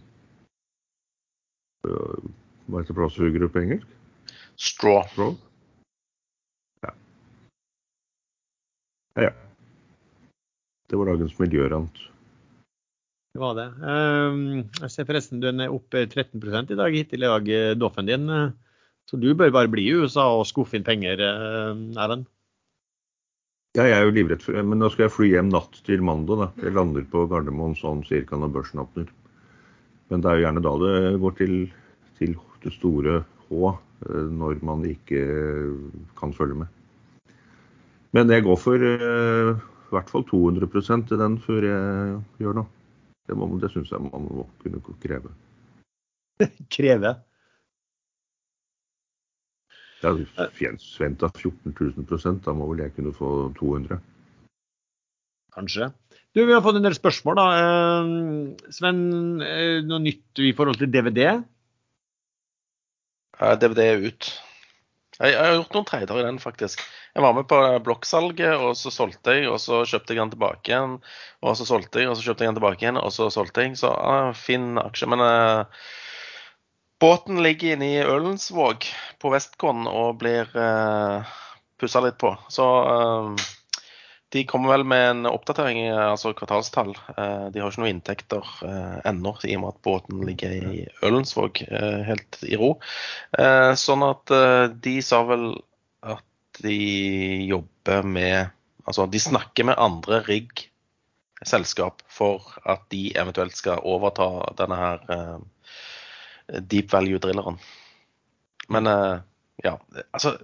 øh, Hva heter plastsugerør på engelsk? Straw. Straw? Ja. Ja, ja. Det var dagens miljørant. Det var det. Um, jeg ser forresten du er opp 13 i dag hittil i dag, eh, Doffen din. eh, Så du bør bare bli i USA og skuffe inn penger, eh, Erlend. Ja, jeg er jo livredd for Men nå skal jeg fly hjem natt til mandag. da. Jeg lander på Gardermoen sånn cirka når børsen åpner. Men det er jo gjerne da det går til, til det store H, eh, når man ikke kan følge med. Men jeg går for uh, i hvert fall 200 til den før jeg gjør noe. Det, må- det syns jeg man må kunne kreve. Kreve. Er forventa 14 000 da må vel jeg kunne få 200 Kanskje. Du, Vi har fått en del spørsmål. da. Eh, Sven, eh, noe nytt i forhold til DVD? DVD er ut. Jeg, har gjort noen trader i den, faktisk. Jeg var med på blokksalget, og så solgte jeg, og så kjøpte jeg den tilbake igjen. Og så solgte jeg, og så kjøpte jeg den tilbake igjen, og så solgte jeg. Så ah, fin aksje. Men eh, båten ligger inne i Ølensvåg på Vestkorn og blir eh, pussa litt på. Så eh, de kommer vel med en oppdatering, altså kvartalstall. Eh, De har ikke noen inntekter eh, ennå, i og med at båten ligger i Ølensvåg eh, helt i ro. Eh, Sånn at eh, de sa vel at de jobber med Altså de snakker med andre rigg-selskap for at de eventuelt skal overta denne her deep value-drilleren. Men eh, ja, altså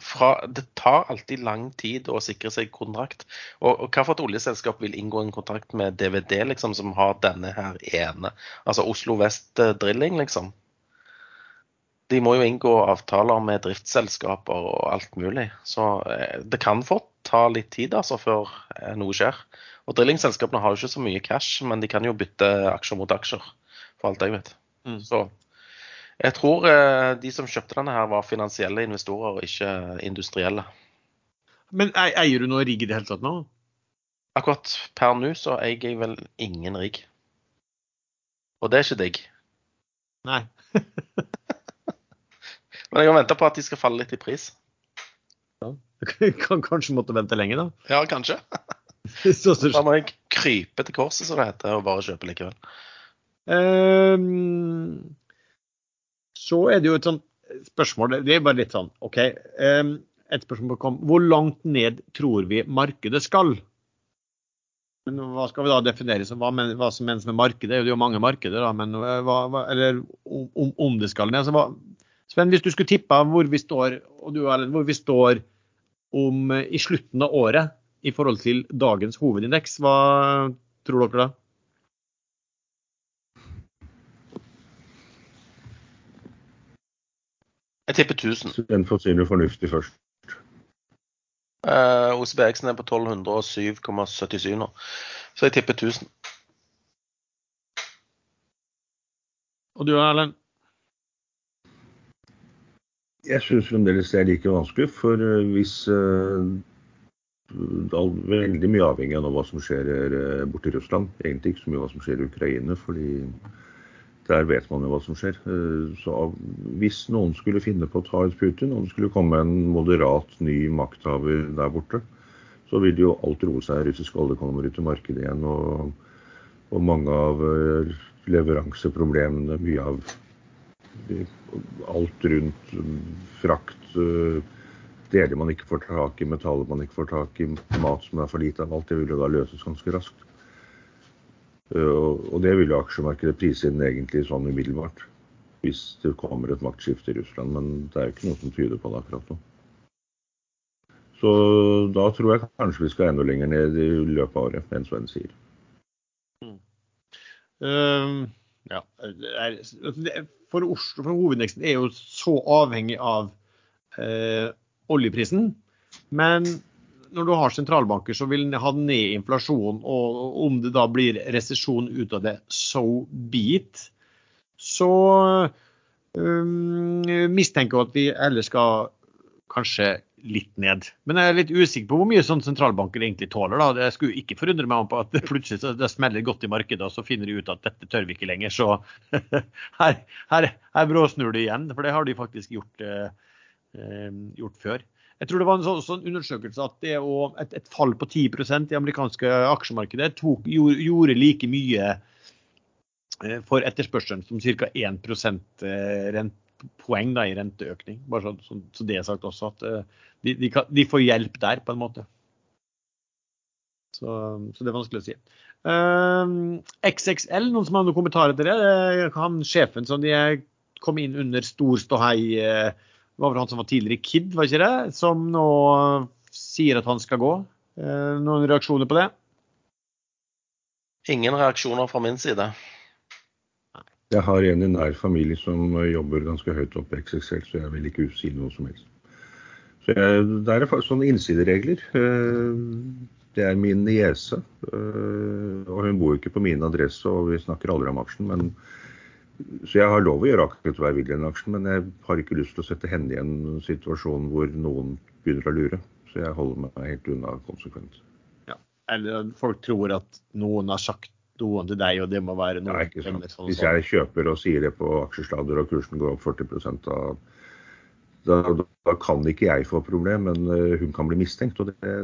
fra, det tar alltid lang tid å sikre seg kontrakt. Og, og hva for et oljeselskap vil inngå en kontrakt med DVD, liksom, som har denne her ene? Altså Oslo Vest eh, Drilling, liksom. De må jo inngå avtaler med driftsselskaper og alt mulig. Så eh, det kan fort ta litt tid altså, før noe skjer. Og drillingselskapene har jo ikke så mye cash, men de kan jo bytte aksjer mot aksjer, for alt jeg vet. Mm. Så jeg tror eh, de som kjøpte denne her, var finansielle investorer, og ikke industrielle. Men eier du noe rigg i det hele tatt nå? Akkurat per nå så eier jeg vel ingen rigg. Og det er ikke digg. Nei. Men jeg har venta på at de skal falle litt i pris. Du kan kanskje måtte vente lenge, da. Ja, kanskje. Så, så, Da må jeg krype til korset, som det heter, og bare kjøpe likevel. Ehm, så er det jo et sånt spørsmål Det er bare litt sånn OK. ehm, et spørsmål kom. Hvor langt ned tror vi markedet skal? Men hva skal vi da definere som hva, men, hva som menes med markedet? Det er jo mange markeder, da, men hva, hva, eller om, om det skal ned. Så hva, Sven, hvis du skulle tippa hvor vi står, og du Erlend, hvor vi står om, eh, i slutten av året i forhold til dagens hovedindeks, hva tror dere da? Jeg tipper 1000. Så Den forsvinner fornuftig først. Uh, OCBX-en er på 1207,77 nå, så jeg tipper 1000. Og du Erlend? Jeg syns fremdeles det er like vanskelig, for eh, hvis uh, det er veldig mye avhengig av hva som skjer eh, borti Russland. Egentlig ikke så mye hva som skjer i Ukraina, fordi der vet man jo hva som skjer. Eh, Så hvis noen skulle finne på å ta ut Putin, og det skulle komme en moderat ny makthaver der borte, så vil jo alt roe seg. Russisk olje kommer ut i markedet igjen, og, og mange av eh, leveranseproblemene, mye av alt rundt eh, frakt, deler man ikke får tak i, metaller man ikke får tak i, mat som er for lite av alt, det vil jo da løses ganske raskt. Eh, Og det vil jo aksjemarkedet prise inn egentlig sånn umiddelbart. Hvis det kommer et maktskifte i Russland, men det er jo ikke noe som tyder på det akkurat nå. Så da tror jeg kanskje vi skal enda lenger ned i løpet av året, enn Sven sier. Ehm, ja, det er, altså for Oslo, for hovedindeksen er jo så avhengig av uh, oljeprisen. Men når du har sentralbanker som vil ha ned inflasjonen, og om det da blir resesjon ut av det, so be it, så um, mistenker jeg at vi ellers skal kanskje litt ned. Men jeg er litt usikker på hvor mye sånn sentralbanker egentlig tåler. da. Jeg skulle ikke forundre meg om på at det plutselig så det smeller godt i markedet, og så finner de ut at dette tør vi ikke lenger. Så her, her, her bråsnur det igjen, for det har de faktisk gjort, eh, eh, gjort før. Jeg tror det var en sånn, sånn undersøkelse at å, et, et fall på 10% i amerikanske aksjemarkedet tok, gjorde, like mye eh, for etterspørselen som ca. 1 eh, rent, poeng da, i renteøkning. Bare så, så, så det er sagt også at eh, de, de, får hjelp der, på en måte. Så, så det er vanskelig å si. Uh, XXL, noen som har noen kommentarer til det? det? Han sjefen som de kom inn under stor ståhei, eh, det var vel han som var tidligere Kid, var ikke det? Som nå sier at han skal gå. Eh, noen reaksjoner på det? Ingen reaksjoner fra min side. Jeg har en i nær familie som jobber ganske høyt oppe i XXL, så jeg vil ikke si noe som helst. Så jeg, det er sånne innsideregler. Eh, Det er min niese, eh, og hun bor ikke på min adresse, og vi snakker aldri om aksjen. men så jeg har lov å gjøre akkurat hva jeg vil i den aksjen, men jeg har ikke lyst til å sette henne i en situasjon hvor noen begynner å lure. Så jeg holder meg helt unna konsekvent. Eller folk tror at noen har sagt noen til deg, og det må være noen. Nei, ikke sant. eller sånn, Hvis sånn. jeg kjøper og sier det på aksjesladder og kursen går opp 40 da, da, da kan ikke jeg få problem, men eh, hun kan bli mistenkt, og det,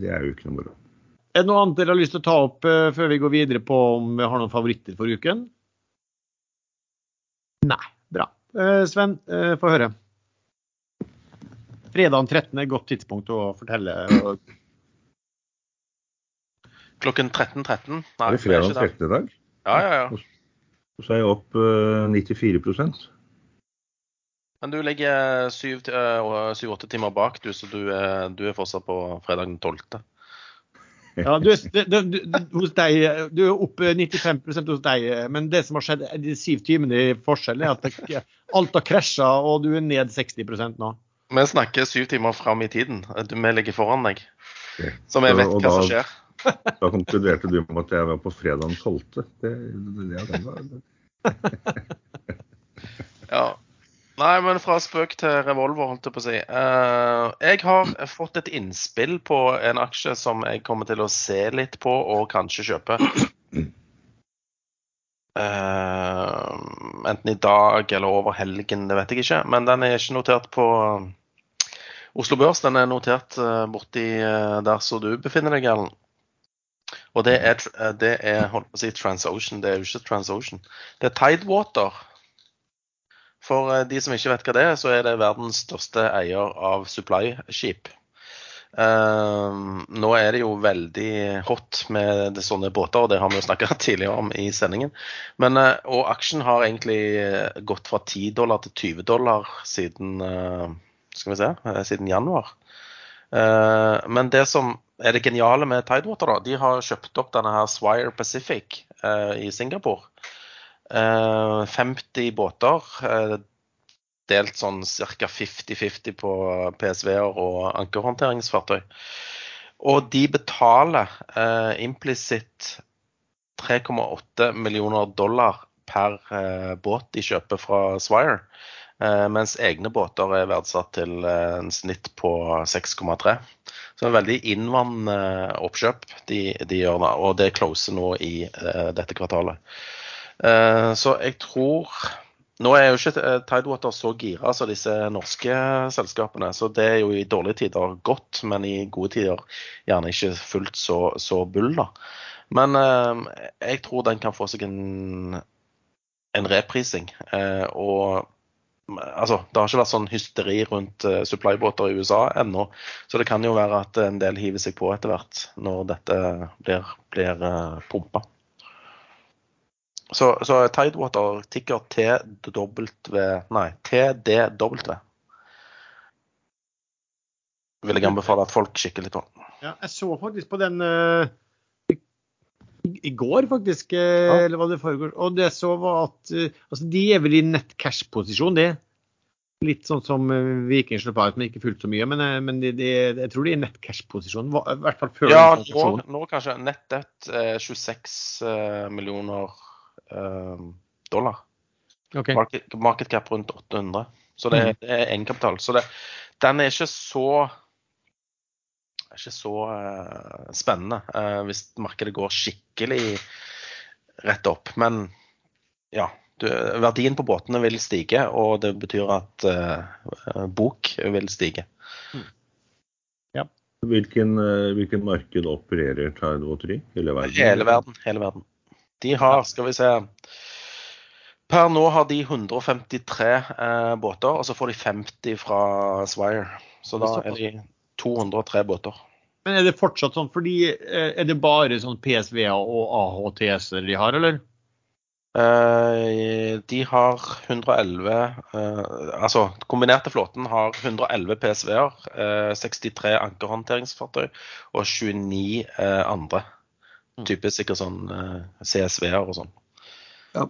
det er jo ikke noe moro. Er det noe annet dere har lyst til å ta opp eh, før vi går videre på om vi har noen favoritter for uken? Nei. Bra. Eh, Sven, uh, få høre. Fredag 13. er et godt tidspunkt å fortelle. og- Klokken 13.13? Nei, Er det fredag den det. 13. i dag? Ja, ja, ja. Og så er jeg opp uh, 94% Men du ligger syv-åtte timer bak, du, så du er, du er fortsatt på fredag den 12. Ja, du, er- du, du, du, hos deg, du er oppe 95% hos deg, men det som har skjedd de syv timene i forskjell, er at det, alt har krasja, og du er ned 60% nå. Vi snakker syv timer fram i tiden. Vi ligger foran deg. Så vi vet hva som skjer. Da konkluderte du med at jeg var på fredag den 12. Det, det, det det. Ja. Nei, men fra spøk til revolver, holdt jeg på å si. Eh, jeg har fått et innspill på en aksje som jeg kommer til å se litt på og kanskje kjøpe. Eh, enten i dag eller over helgen, det vet jeg ikke. Men den er ikke notert på Oslo Børs. Den er notert borti eh, der som du befinner deg, Erlend. Og det er, eh, det er holdt på å si TransOcean, det er jo ikke TransOcean. Det er Tidewater. For eh, de som ikke vet hva det er, så er det verdens største eier av supply-skip. Uh, nå er det jo veldig hot med sånne båter, og det har vi jo snakka tidligere om i sendingen. Men, uh, og aksjen har egentlig eh, gått fra 10 dollar til 20 dollar siden, uh, skal vi se, siden januar. Eh, men det som er det geniale med Tidewater, da, de har kjøpt opp denne her Swire Pacific i Singapore. Eh, 50 båter, eh, delt sånn ca. 50-50 på PSV-er og ankerhåndteringsfartøy. Og de betaler eh, implisitt 3,8 millioner dollar per eh, båt de kjøper fra Swire. Eh, mens egne båter er verdsatt til eh, en snitt på 6,3. Så det er veldig innvandrende oppkjøp de, de gjør da, og det closer nå i eh, dette kvartalet. Eh, så jeg tror Nå er jo ikke eh, Tidewater så gira som disse norske selskapene, så det er jo i dårlige tider godt, men i gode tider gjerne ikke fullt så, så bull, da. Men eh, jeg tror den kan få seg en, en reprising. Og altså, det har ikke vært sånn hysteri rundt uh, supply-båter i USA ennå, så det kan jo være at en del hiver seg på etter hvert når dette blir, blir uh, pumpa. Så, så Tidewater tikker TW Nei, TDW. Vil jeg anbefale at folk kikker litt på. Ja, jeg så faktisk på den uh, i, i går, faktisk. eh, Ja. Eller hva det foregår. Og det jeg så var at uh, altså, de er vel i nett cash-posisjon, de. Litt sånn som Viking av ut, men ikke fullt så mye. Men, men de, de, jeg tror de er i nett cash-posisjon. I hvert fall før Ja, nå, nå kanskje Nettet eh, 26 eh, millioner dollar. Okay. Market, market cap rundt 800. Så det, Mm. det er egenkapital. Så det, den er ikke så er ikke så uh, spennende uh, hvis markedet går skikkelig rett opp. Men ja, du, verdien på båtene vil stige, og det betyr at uh, bok vil stige. Hvilken, eh, hvilken marked opererer Tidewater i? Hele verden? Hele verden. Hele verden. De har, skal vi se Per nå har de 153 eh, båter, og så får de 50 fra Swire. Så da er de 203 båter. Men er det fortsatt sånn, fordi eh, er det bare sånn PSV-er og AHTS-er de har, eller? Eh, de har 111 eh, Altså, kombinerte flåten har 111 PSV-er, eh, 63 ankerhåndteringsfartøy og 29 eh, andre. Mm. Typisk sikkert sånn eh, CSV-er og sånn. Ja.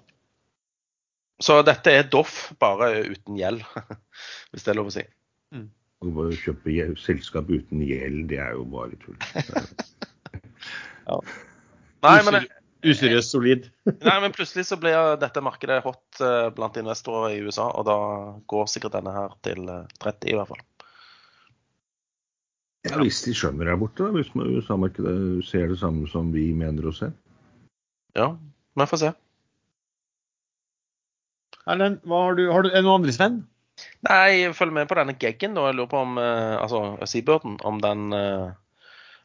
Så dette er Doff, bare uten gjeld, hvis det er lov å si. Å bare kjøpe selskap uten gjeld, det er jo bare tull. Nei, men, Useriøst solid. nei, men plutselig så blir dette markedet hot eh, blant investorer i USA, og da går sikkert denne her til eh, 30 i hvert fall. Ja, Hvis de skjønner der borte, da, hvis USA-markedet ser det samme som vi mener å se. Ja, vi får se. Erlend, hva har du, har du, er noen andre, Sven? Nei, jeg følger med på denne geggen. Og Jeg lurer på om eh, altså Seabirden, om den eh,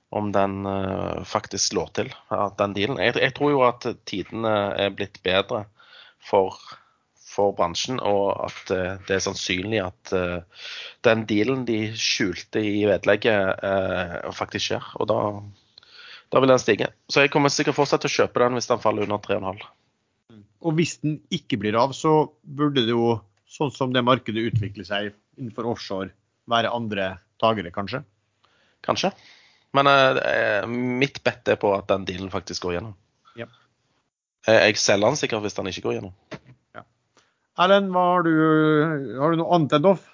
om den eh, faktisk slår til, at den dealen. Jeg, jeg tror jo at tidene er blitt bedre for, for bransjen, og at eh, det er sannsynlig at eh, den dealen de skjulte i vedlegget, eh, faktisk skjer. Og da, da vil den stige. Så jeg kommer sikkert fortsatt til å kjøpe den hvis den faller under 3,5. Og hvis den ikke blir av, så burde det jo, sånn som det markedet utvikler seg innenfor offshore, være andre tagere, kanskje? Kanskje. Men eh, mitt bet er på at den dealen faktisk går gjennom. Ja. Jeg selger den sikkert hvis den ikke går gjennom. Erlend, har har du noe annet enn Doff?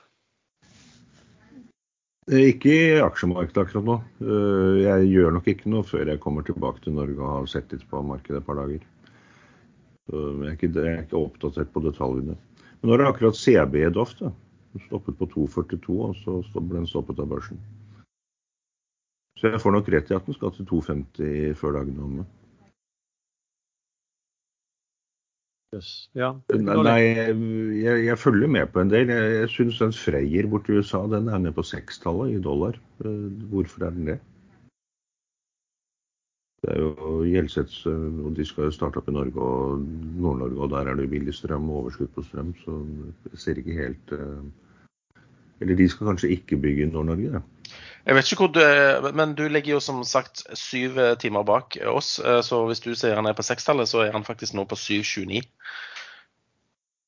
Eh, Ikke i aksjemarkedet akkurat nå. Eh, Jeg gjør nok ikke noe før jeg kommer tilbake til Norge og har sett litt på markedet et par dager. Jeg er ikke, jeg er ikke oppdatert på detaljene. Men nå er det akkurat CB i Doff. da. Den Stoppet på 2,42, og så ble den stoppet av børsen. Så jeg får nok rett i at den skal til 2,50 før dagen er omme. Yes. Ja. Nei, jeg, jeg følger med på en del. Jeg, jeg syns den Freyr borti USA den er nede på sekstallet i dollar. Eh, Hvorfor er den det? Det er jo Gjelsets, og de skal jo starte opp i Norge og Nord-Norge, og der er det jo billig strøm og overskudd på strøm, så det ser ikke helt Eller de skal kanskje ikke bygge i Nord-Norge? Ja. Jeg vet ikke hvor du er, men du ligger jo som sagt syv timer bak oss. Så hvis du sier han er på sekstallet, så er han faktisk nå på 7,29.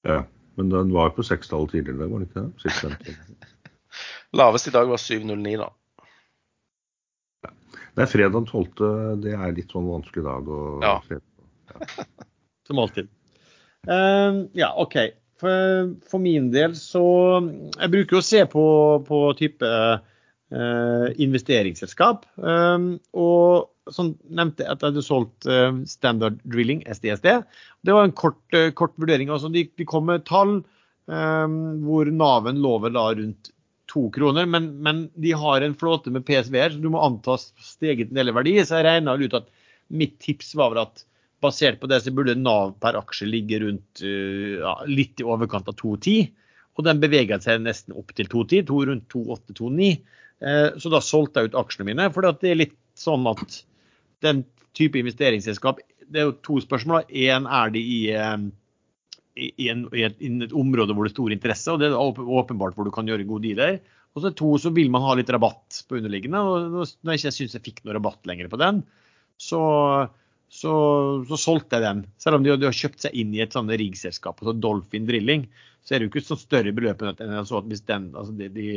Ja, men den var jo på sekstallet tidligere, var den ikke det? 650. Lavest i dag var 7,09, da. Det er fredag 12. Det er litt sånn vanskelig dag å Ja. ja. Som alltid. Uh, ja, OK. For, for min del så Jeg bruker å se på, på type eh, investeringsselskap. Eh, og som nevnte at jeg hadde solgt eh, Standard Drilling, SDSD. Det var en kort, eh, kort vurdering. Altså, de, de kom med tall eh, hvor Naven lover da rundt to kroner, men, men de har en flåte med PSV-er, så du må anta steget en del verdi. Så jeg regna ut at mitt tips var vel at basert på det så burde Nav per aksje ligge rundt ja, litt i overkant av 2,10. Og den beveget seg nesten opp til 2,10, rundt 2,8-2,9. Uh, så da solgte jeg ut aksjene mine, for det er litt sånn at den type investeringsselskap Det er jo to spørsmål. Én er de i uh, i, en, i, et, i, et, område hvor det er stor interesse, og det er åpenbart hvor du kan gjøre gode dealer. Og så to, så vil man ha litt rabatt på underliggende. og Når jeg ikke syns jeg fikk noe rabatt lenger på den, så, så, så solgte jeg den. Selv om de, de, har kjøpt seg inn i et sånt riggselskap, altså Dolphin Drilling, så er det jo ikke så større beløp enn at hvis, den, altså de, de,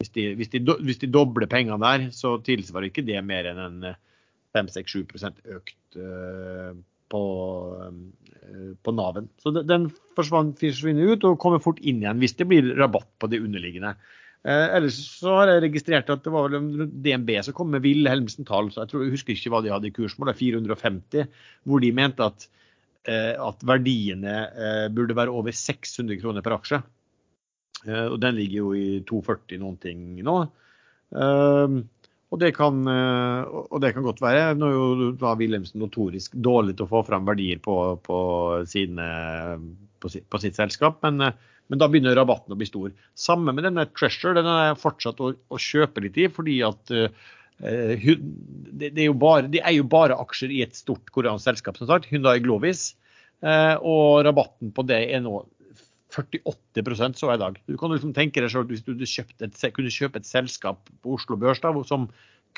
hvis, de, hvis, de, hvis de dobler pengene der, så tilsvarer ikke det mer enn en 5-6-7 økt uh, på, på Naven. Så den forsvinner ut og kommer fort inn igjen hvis det blir rabatt på det underliggende. Uh, ellers så har jeg registrert at det var DNB som kom med Wilhelmsen-tall. Jeg, jeg husker ikke hva de hadde i kursmål, det er 450, hvor de mente at, eh, at verdiene eh, burde være over 600 kroner per aksje. Eh, og den ligger jo i 240 noen ting nå. Eh, og det, kan, og det, kan, godt være. Nå da Wilhelmsen notorisk dårlig til å få fram verdier på, på, sine, på, sitt, på sitt, selskap, men, men, da begynner rabatten å bli stor. Samme med denne Treasure. Den er fortsatt å, å kjøpe litt i, fordi at uh, det, det, er bare, de er jo bare aksjer i et stort koreansk selskap, som sagt, Hyundai Glovis. Uh, og rabatten på det er nå 48% så i dag. Du kan liksom tenke deg selv Hvis du et, kunne kjøpe et selskap på Oslo Børs som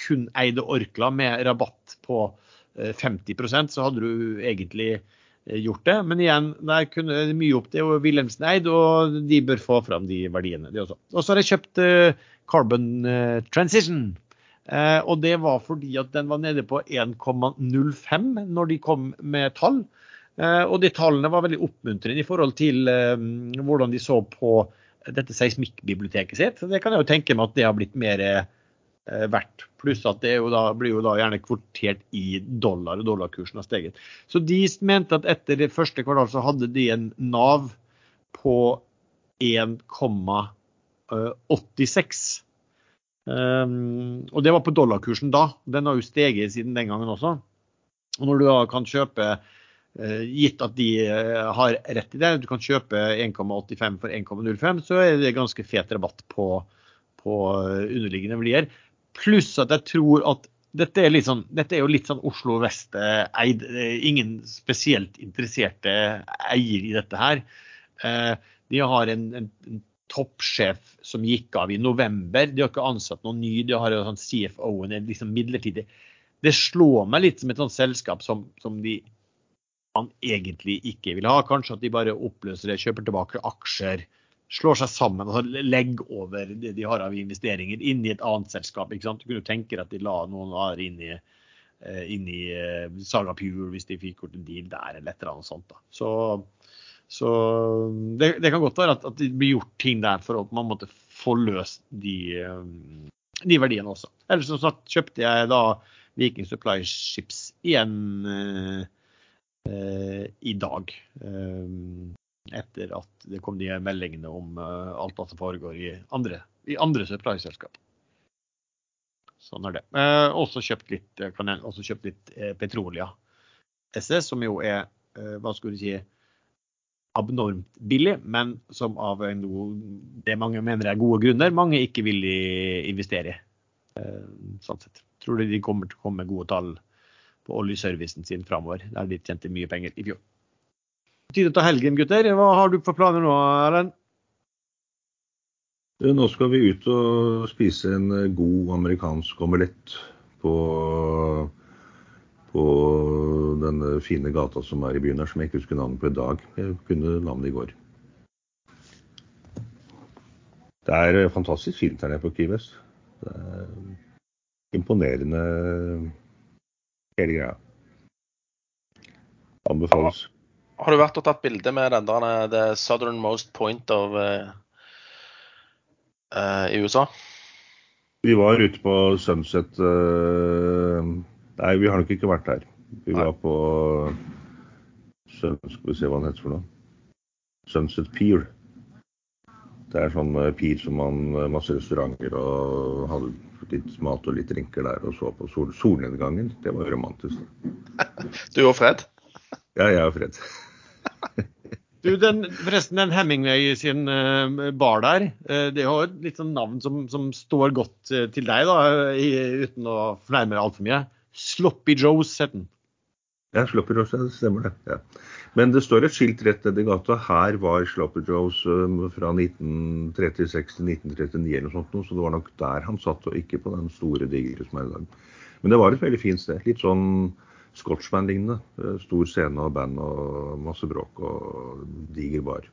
kun eide Orkla med rabatt på 50% så hadde du egentlig gjort det. Men igjen, der kunne mye opp til Wilhelmsen eid, og de bør få fram de verdiene, de også. Og så har jeg kjøpt Carbon Transition. Og det var fordi at den var nede på 1,05 når de kom med tall. Og de tallene var veldig oppmuntrende i forhold til hvordan de så på dette seismikkbiblioteket sitt. Det kan jeg jo tenke meg at det har blitt mer verdt. Pluss at det jo da, blir jo da gjerne kvortert i dollar, og dollarkursen har steget. Så de mente at etter det første kvartal så hadde de en Nav på 1,86. Um, og det var på dollarkursen da. Den har jo steget siden den gangen også. Og når du da kan kjøpe Gitt at de uh, har rett i det, du kan kjøpe 1,85 for 1,05, så er det ganske fet rabatt på, på underliggende verdier. Pluss at jeg tror at dette er, sånn, dette er jo litt sånn Oslo Vest-eid. Ingen spesielt interesserte eier i dette her. De har en, en, en toppsjef som gikk av i november. De har ikke ansatt noen ny. De har sånn CFO-en liksom midlertidig. Det slår meg litt som et sånt selskap som, som de man egentlig ikke vil ha. Kanskje at de bare oppløser det, kjøper tilbake aksjer, slår seg sammen og legger over det de har av investeringer inn i et annet selskap. ikke sant? Du kunne tenke deg at de la noen andre inn i, inn i Saga Pure hvis de fikk gjort en deal der eller et eller annet sånt. da. Så så det, det, kan godt være at, at, det blir gjort ting der for å man måtte få løst de, de verdiene også. Ellers som sagt kjøpte jeg da Viking Supply Ships igjen eh, eh, i dag. Eh, etter at det kom de meldingene om alt hva som foregår i andre, i andre supply-selskap. Sånn er det. også kjøpt litt, kjøpt litt Petrolia SS, som jo er, hva skulle du si abnormt billig, men som av det mange mener er gode grunner, mange ikke vil investere i. Sånn sett. Tror du de kommer til å komme med gode tall på oljeservicen sin framover, der de tjente mye penger i fjor. Tid til helgen, gutter. Hva har du for planer nå, Erlend? Nå skal vi ut og spise en eh, god amerikansk omelett på, på denne fine gata som er i byen her, som jeg ikke husker navnet på i dag. Jeg kunne navnet i går. Det er eh, fantastisk fint her nede på West. Det er imponerende hele greia. Anbefales. Har du vært og tatt bilde med den der eh, The Southernmost Point of uh, uh, i USA? Vi var ute på Sunset uh, Nei, vi har nok ikke vært der. Vi Nei. var på Sunset Skal vi se hva den heter for noe. Sunset Pier. Det er sånn pir som man masse restauranter og hadde litt mat og litt drinker der og så på sol, solnedgangen. Det var jo romantisk. Du og Fred? Ja, jeg og Fred. Du, den, forresten, den Hemingway sin eh, bar der, eh, det er jo et litt sånn navn som, som står godt eh, til deg, da, i, uten å fornærme deg altfor mye. Sloppy Joes het den. Ja, Sloppy Joes, det stemmer det. Ja. Men det står et skilt rett nedi gata. Her var Sloppy Joes um, fra 1936 til 1939 eller noe sånt, så det var nok der han satt, og ikke på den store, digre som er i dag. Men det var et veldig fint sted. Litt sånn Scotchman-lignende. Eh, Stor scene og band og masse bråk og diger bar.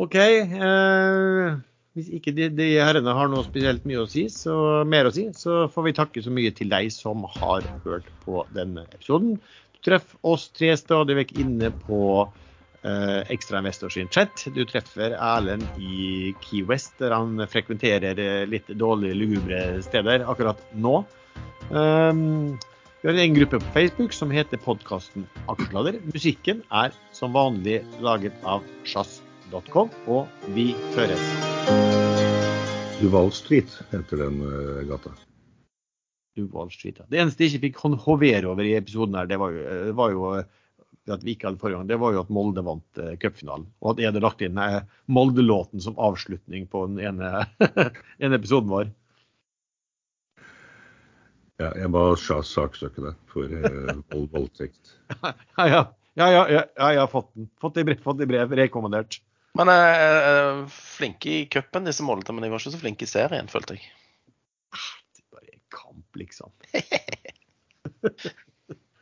OK. Eh, hvis ikke de, de herrene har noe spesielt mye å si, så, mer å si, så får vi takke så mye til deg som har hørt på denne episoden. Du treffer oss tre stadig vekk inne på eh, Ekstra Investor sin chat. Du treffer Erlend i Key West, der han frekventerer eh, litt dårlige, lugubre steder akkurat nå. Um, vi har en gruppe på Facebook som heter podkasten Aksjelader. Musikken er som vanlig laget av sjazz.com, og vi høres. Duval Street heter den eh, gata. Street. Det eneste jeg ikke fikk hon- hovere over i episoden, her, det var jo, eh, var jo eh, at vi ikke hadde forrige gang, det var jo at Molde vant eh, cupfinalen. Og at jeg hadde lagt inn eh, Molde-låten som avslutning på den ene, ene episoden vår. Ja, jeg ba Shah saksøke deg for eh, vold, voldtekt. Ja, ja. Ja, ja, ja, jeg har fått den. Fått det i brev, fått det i brev rekommandert. Men eh, eh, flinke i cupen, disse Molde, men de var ikke så flinke i serien, følte jeg. Det er bare kamp, liksom.